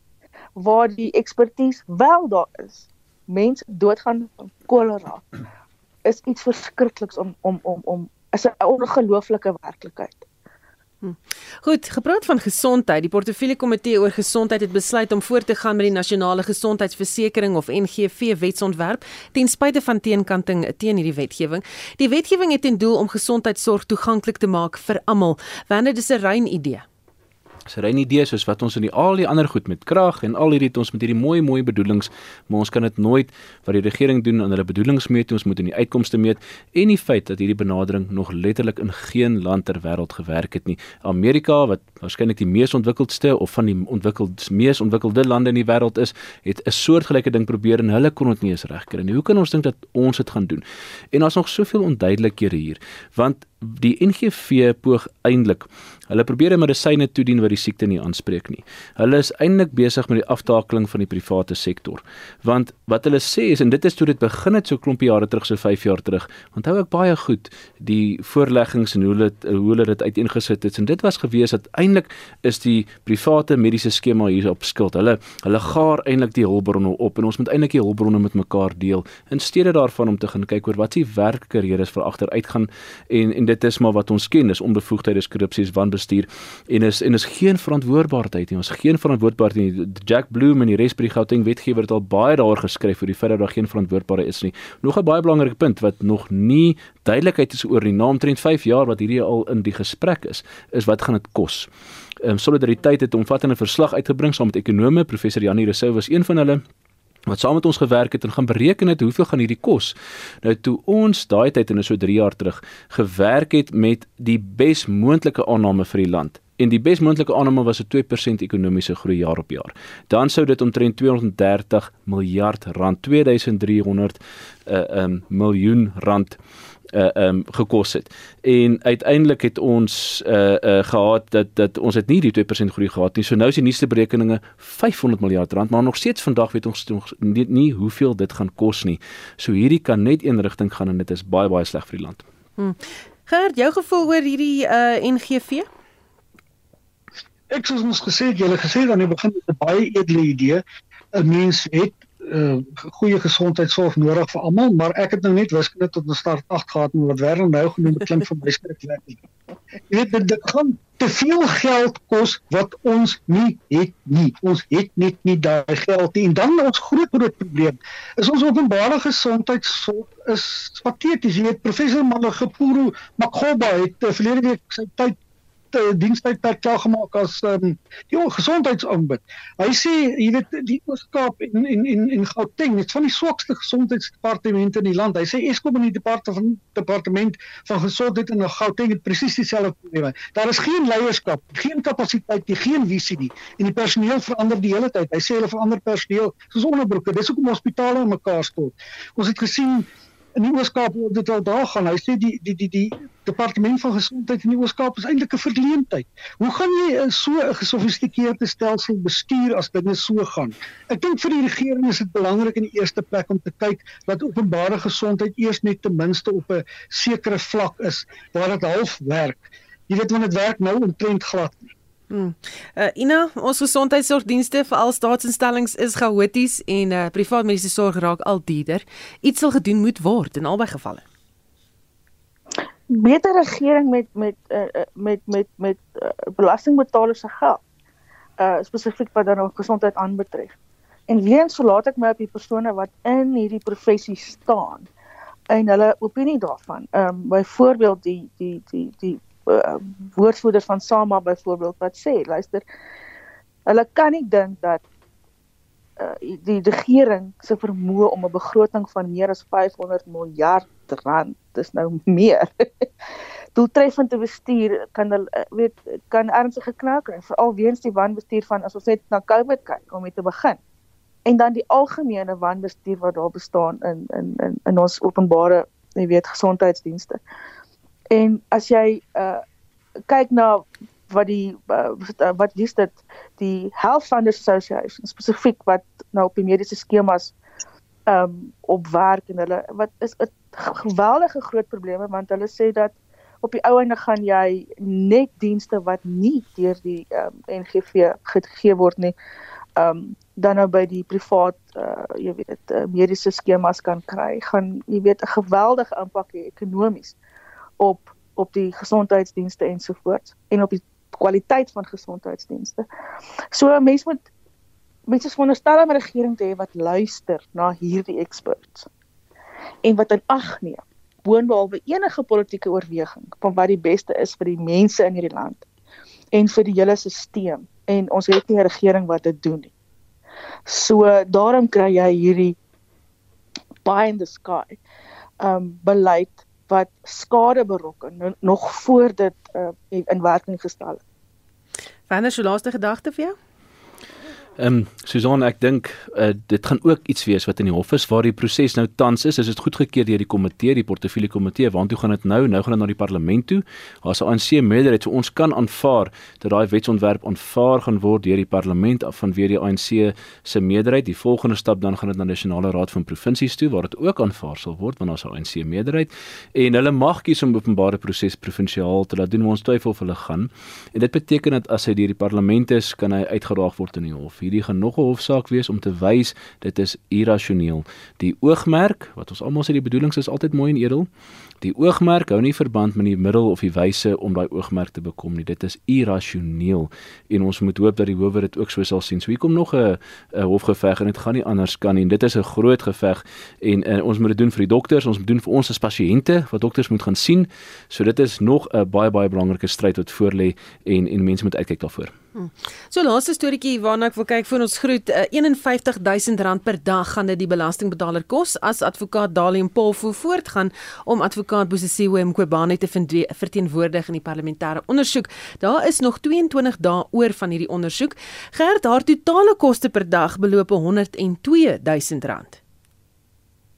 waar die ekspertise wel daar is. Mense doodgaan van kolera is iets verskrikliks om om om om is 'n ongelooflike werklikheid. Hm. Goed, gepraat van gesondheid. Die portefeulje komitee oor gesondheid het besluit om voort te gaan met die nasionale gesondheidsversekering of NGV wetsontwerp ten spyte van teenkanting teen hierdie wetgewing. Die wetgewing het ten doel om gesondheidsorg toeganklik te maak vir almal. Wanneer dis 'n rein idee. Dis 'n rein idee soos wat ons in die al die ander goed met krag en al hierdie ons met hierdie mooi mooi bedoelings, maar ons kan dit nooit wat die regering doen aan hulle bedoelings meet, ons moet in die uitkomste meet en die feit dat hierdie benadering nog letterlik in geen land ter wêreld gewerk het nie. Amerika wat waarskynlik die mees ontwikkeldste of van die ontwikkeld mees ontwikkelde lande in die wêreld is, het 'n soortgelyke ding probeer en hulle kon dit nie eens regkry nie. Hoe kan ons dink dat ons dit gaan doen? En daar's nog soveel onduidelikhede hier, want die NGV poog eintlik Hulle probeer medisyne toedien wat die siekte nie aanspreek nie. Hulle is eintlik besig met die aftakeling van die private sektor. Want wat hulle sê is en dit is toe dit begin het so klompie jare terug, so 5 jaar terug. Onthou ek baie goed die voorleggings en hoe hulle hoe hulle dit uiteengesit het. En dit was gewees dat eintlik is die private mediese skema hier op skuld. Hulle hulle gaar eintlik die hulpbronne op en ons moet eintlik die hulpbronne met mekaar deel in steede daarvan om te gaan kyk oor wat se werklike redes vir agteruitgaan en en dit is maar wat ons ken, is onbevoegdheid, is korrupsie, is wan bestuur en is en is geen verantwoordbaarheid nie. Ons geen verantwoordbaarheid nie. Jack Bloom en die res by die Gauteng wetgewer het al baie daaroor geskryf oor die feit dat daar geen verantwoordbaarheid is nie. Nog 'n baie belangrike punt wat nog nie duidelikheid is oor die naam trend 5 jaar wat hierdie al in die gesprek is, is wat gaan dit kos? Ehm um, solidariteit het 'n omvattende verslag uitgebring saam met ekonome, professor Janie Rousseau was een van hulle wat saam met ons gewerk het en gaan bereken het hoeveel gaan hierdie kos. Nou toe ons daai tyd en so 3 jaar terug gewerk het met die bes moontlike aanname vir die land. En die bes moontlike aanname was 'n 2% ekonomiese groei jaar op jaar. Dan sou dit omtrent 230 miljard rand, 2300 uh, um, miljoen rand uh um gekos het. En uiteindelik het ons uh uh gehad dat dat ons het nie die 2% groei gehad nie. So nou is die nuutste berekeninge 500 miljard rand, maar nog steeds vandag weet ons nog nie, nie hoeveel dit gaan kos nie. So hierdie kan net een rigting gaan en dit is baie baie sleg vir die land. Hmm. Gert, jou gevoel oor hierdie uh NGV? Ek soos ons gesê het, julle gesê dan in die begin 'n baie edele idee. 'n Mens het uh goeie gesondheidsorg nodig vir almal, maar ek het nou net wiskunde tot 'n start 8 gehad en wat Werner nou genoem het klink vir my skrikkelik. Jy weet dit, dit gaan te veel geld kos wat ons nie het nie. Ons het net nie daai geld nie. En dan ons groot groot probleem is ons openbare gesondheidsorg is pateties. Jy weet professor Malagapuru Makgoba het uh, verlede week sy tyd uh, dienstydperk klaar gemaak as um, die gesondheidsaanbod. Hy sê jy weet die Oos-Kaap en en en en Gauteng het van die swakste gesondheidsdepartemente in die land. Hy sê Eskom en die departement departement van gesondheid in Gauteng het presies dieselfde probleme. Daar is geen leierskap, geen kapasiteit, geen visie nie en die personeel verander die hele tyd. Hy sê hulle verander personeel soos onderbroeke. Dis hoekom hospitale in mekaar stort. Ons het gesien in die Ooskaap word dit al daar gaan. Hy sê die die die die departement van gesondheid in die Ooskaap is eintlik 'n verleentheid. Hoe gaan jy so 'n gesofistikeerde stelsel bestuur as dinge so gaan? Ek dink vir die regering is dit belangrik in die eerste plek om te kyk dat openbare gesondheid eers net ten minste op 'n sekere vlak is waar dit half werk. Jy weet wanneer dit werk nou omtrent glad. Hmm. Uh, Ina, ons gesondheidsorgdienste vir al staatsinstellings is chaoties en uh, privaat mediese sorg raak al duurder. Iets sal gedoen moet word in albei gevalle. Beter regering met met uh, met met met uh, belastingbetalers se geld. Uh spesifiek wat dan gesondheid aanbetref. En weer verlaat ek my op die persone wat in hierdie professie staan en hulle opinie daarvan. Ehm um, byvoorbeeld die die die die uh, woordvoerders van SAMA byvoorbeeld wat sê, luister, hulle kan nie dink dat uh, die regering se vermoë om 'n begroting van meer as 500 miljard rand, dis nou meer. [laughs] doeltreffend te bestuur kan hulle uh, weet kan ernstige knou kry veral weens die wanbestuur van as ons net na COVID kyk om mee te begin en dan die algemene wanbestuur wat daar bestaan in in in in ons openbare jy weet gesondheidsdienste. En as jy uh kyk na wat die uh, wat dis dit? Die Health Funders Association spesifiek wat nou op die mediese skemas um op werk en hulle wat is 'n geweldige groot probleme want hulle sê dat op die ou einde gaan jy net dienste wat nie deur die um, NGV gegee word nie um dan nou by die privaat uh, jy weet uh, mediese skemas kan kry gaan jy weet 'n geweldige impak hê ekonomies op op die gesondheidsdienste ensovoorts en op die kwaliteit van gesondheidsdienste. So mense moet mense veronderstel om 'n regering te hê wat luister na hierdie experts en wat in ag neem boonbehalwe enige politieke oorweging van wat die beste is vir die mense in hierdie land en vir die hele stelsel en ons het nie 'n regering wat dit doen nie. So daarom kry jy hierdie pie in the sky um beleid wat skade berokken nog voor dit uh, in werking gestel het. Wanneer sou laaste gedagte vir jou? Ehm um, Susan, ek dink uh, dit gaan ook iets wees wat in die hof is waar die proses nou tans is. Is dit goedgekeur deur die komitee, die portefeulje komitee? Waartoe gaan dit nou? Nou gaan dit na die parlement toe. Daar's 'n ANC meerderheid, so ons kan aanvaar dat daai wetsontwerp aanvaar gaan word deur die parlement af van weer die ANC se meerderheid. Die volgende stap dan gaan dit na nasionale raad van provinsies toe waar dit ook aanvaar sal word want daar's 'n ANC meerderheid en hulle mag kies om openbare proses provinsiaal te laat doen. Ons twyfel of hulle gaan. En dit beteken dat as hy deur die parlement is, kan hy uitgedaag word in die hof hierdie gaan nog 'n hofsaak wees om te wys dit is irrasioneel. Die oogmerk, wat ons almal sê die bedoelings is altyd mooi en edel, die oogmerk hou nie verband met die middel of die wyse om daai oogmerk te bekom nie. Dit is irrasioneel en ons moet hoop dat die howe dit ook so sal sien. So hier kom nog 'n hofgeveg en dit gaan nie anders kan nie. Dit is 'n groot geveg en, en ons moet dit doen vir die dokters, ons moet doen vir ons as pasiënte wat dokters moet gaan sien. So dit is nog 'n baie baie belangrike stryd wat voor lê en en mense moet uitkyk daarvoor. Hmm. So laaste storieetjie waarna ek wil kyk vir ons groet uh, eh, 51000 rand per dag gaan dit die belastingbetaler kos as advokaat Dalium Polfu voortgaan om advokaat Bosisiwe Mqobane te verteenwoordig in die parlementêre ondersoek. Daar is nog 22 dae oor van hierdie ondersoek. Gerd haar totale koste per dag beloop 102000 rand.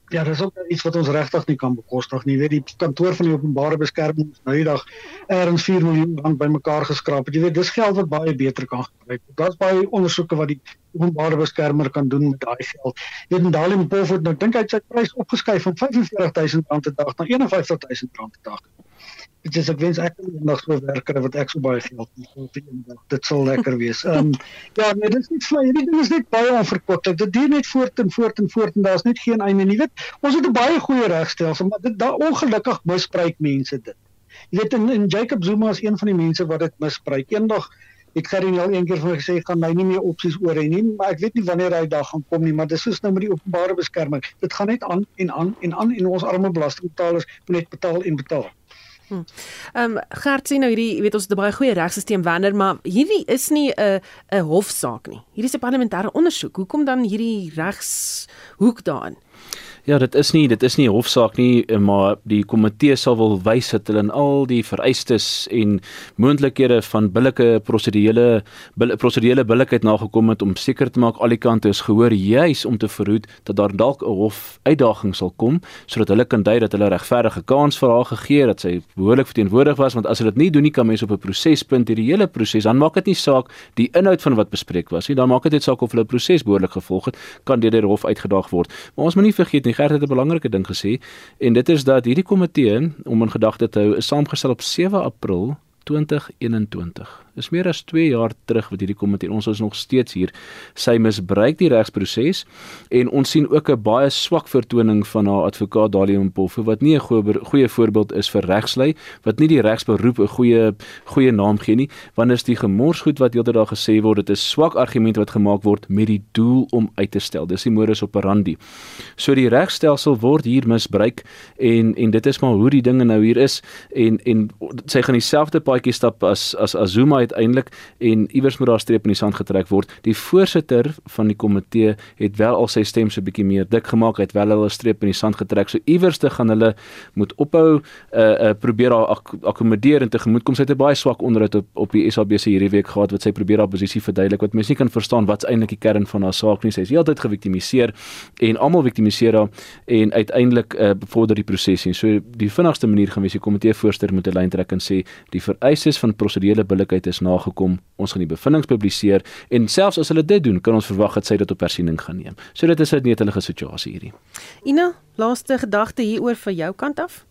Ja, dis ook iets wat ons regtig nie kan bekostig nie. Jy weet die kantoor van die openbare beskerming nou die dag erns 4 miljoen rand bymekaar geskraap. Jy weet dis geld wat baie beter kan gebruik. Daar's baie ondersoeke wat die openbare beskermer kan doen met daai geld. Jy weet Dalim Pofort nou dink hy sy prys opgeskuif van 45000 rand per dag na 51000 rand per dag. Dit is ek wens ek kan eendag so werker wat ek so baie geld het vir eendag. Dit sal lekker wees. Ehm um, [laughs] ja, nee, dit is nie vlei. Hierdie ding is net baie onverkwikkelik. Dit duur net voort en voort en voort en daar's net geen einde nie. Weet, ons het 'n baie goeie regstelsel, maar dit daar ongelukkig misbruik mense dit. Jy weet in, in Jacob Zuma is een van die mense wat dit misbruik. Eendag het Gerrie al een keer vir my gesê gaan my nie meer opsies oor hê nie, maar ek weet nie wanneer hy dag gaan kom nie, maar dis soos nou met die openbare beskerming. Dit gaan net aan en aan en aan en ons arme belastingbetalers moet net betaal en betaal. Ehm um, Gert sê nou hierdie, jy weet ons het 'n baie goeie regstelsel wanneer maar hierdie is nie 'n 'n hofsaak nie. Hierdie is 'n parlementêre ondersoek. Hoekom dan hierdie regshoek daarin? Ja, dit is nie dit is nie hofsaak nie, eh, maar die komitee sal wil wys dat hulle in al die vereistes en moontlikhede van billike prosedurele prosedurele billikheid nagekom het om seker te maak al die kante is gehoor juis om te verhoed dat daar dalk 'n hof uitdaging sal kom sodat hulle kan dui dat hulle regverdige kans vir haar gegee het dat sy behoorlik verteenwoordig was want as hulle dit nie doen nie kan mense op 'n prosespunt hierdie hele proses dan maak dit nie saak die inhoud van wat bespreek was nie dan maak dit net saak of hulle proses behoorlik gevolg het kan deur die hof uitgedaag word. Maar ons moet nie vergeet nie Gert het 'n belangrike ding gesê en dit is dat hierdie komitee om in gedagte te hou is saamgestel op 7 April 2021 is meer as 2 jaar terug wat hierdie komitee ons is nog steeds hier. Sy misbruik die regsproses en ons sien ook 'n baie swak vertoning van haar advokaat Dalie Mpofu wat nie 'n goeie goeie voorbeeld is vir regslei wat nie die regsberoep 'n goeie goeie naam gee nie want is die gemorsgoed wat heeltyd daar gesê word dit is swak argumente wat gemaak word met die doel om uit te stel. Dis die modus operandi. So die regstelsel word hier misbruik en en dit is maar hoe die dinge nou hier is en en sy gaan dieselfde paadjie stap as as Azuma uiteindelik en iewers moet daar streep in die sand getrek word. Die voorsitter van die komitee het wel al sy stem so bietjie meer dik gemaak, het wel hulle streep in die sand getrek. So iewers te gaan hulle moet ophou uh uh probeer haar ak akkommodeer en tegemoetkom. Sy het 'n baie swak onderhoud op op die SABC hierdie week gehad wat sy probeer haar posisie verduidelik wat mense nie kan verstaan wat's eintlik die kern van haar saak nie. Sy is heeltyd geviktimiseer en almal viktimiseer haar en uiteindelik uh bevorder die proses nie. So die vinnigste manier gaan wees die komitee voorsteur moet 'n lyn trek en sê die vereistes van prosedurele billikheid is nagekom. Ons gaan die bevindinge publiseer en selfs as hulle dit doen, kan ons verwag dat sy dit op hersiening gaan neem. So dit is 'n netelige situasie hierdie. Ina, laaste gedagte hieroor van jou kant af?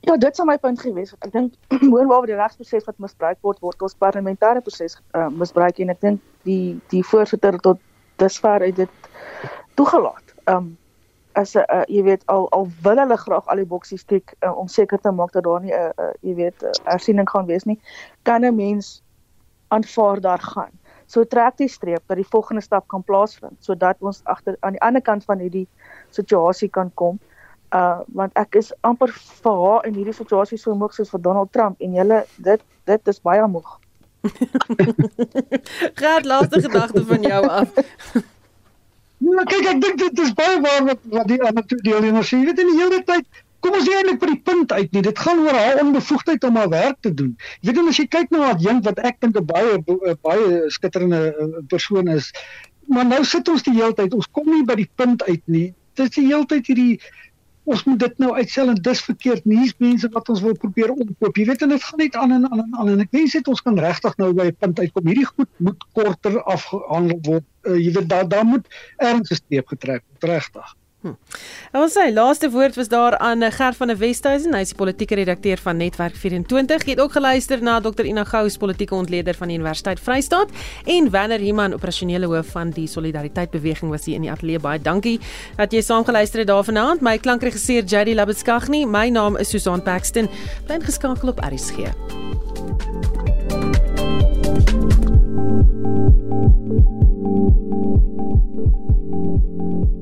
Ja, dit sou my punt gewees. Ek dink [clears throat] hoewel die regsproses wat misbruik word, word ons parlementêre proses uh, misbruik en ek dink die die voorsitter tot dusver het dit toegelaat. Um as 'n uh, jy weet al al wil hulle graag al die boksies tik uh, om seker te maak dat daar nie 'n uh, uh, jy weet uh, ersiening gaan wees nie, kan 'n mens aanvaar daar gaan. So trek die streep dat die volgende stap kan plaasvind sodat ons agter aan die ander kant van hierdie situasie kan kom. Uh want ek is amper vir haar in hierdie situasie so moeg soos vir Donald Trump en julle dit dit is baie moeg. [laughs] Gert laaste gedagte van jou af. [laughs] Ja, kyk ek dink dit is baie waar wat wat die ander twee deel en ons sê dit in die hele tyd kom ons eintlik by die punt uit nie. Dit gaan oor haar onbevoegdheid om haar werk te doen. Jy weet as jy kyk na haar jong wat ek dink 'n baie baie skitterende eh, persoon is. Maar nou sit ons die hele tyd, ons kom nie by die punt uit nie. Dit is die hele tyd hierdie ons moet dit nou uitstel en dis verkeerd nie mense wat ons wil probeer omkoop jy weet en dit gaan net aan en aan en aan en ek wens dit ons kan regtig nou by 'n punt uitkom hierdie goed moet korter afgehandel word uh, jy weet daar daar moet ernstig streep getrek word regtig Hm. Ons sê laaste woord was daar aan eh, Gert van der Westhuizen, hy is die politieke redakteur van Netwerk 24. Jy het ook geluister na Dr Ina Gous, politieke ontleder van die Universiteit Vrystaat en Werner Himan, operasionele hoof van die Solidariteit Beweging was hier in die ateljee. Baie dankie dat jy saam geluister het daar vanaand. My klankregisseur Jady Labetskagni, my naam is Susan Paxton. Bly geskakel op RSG. Thank you.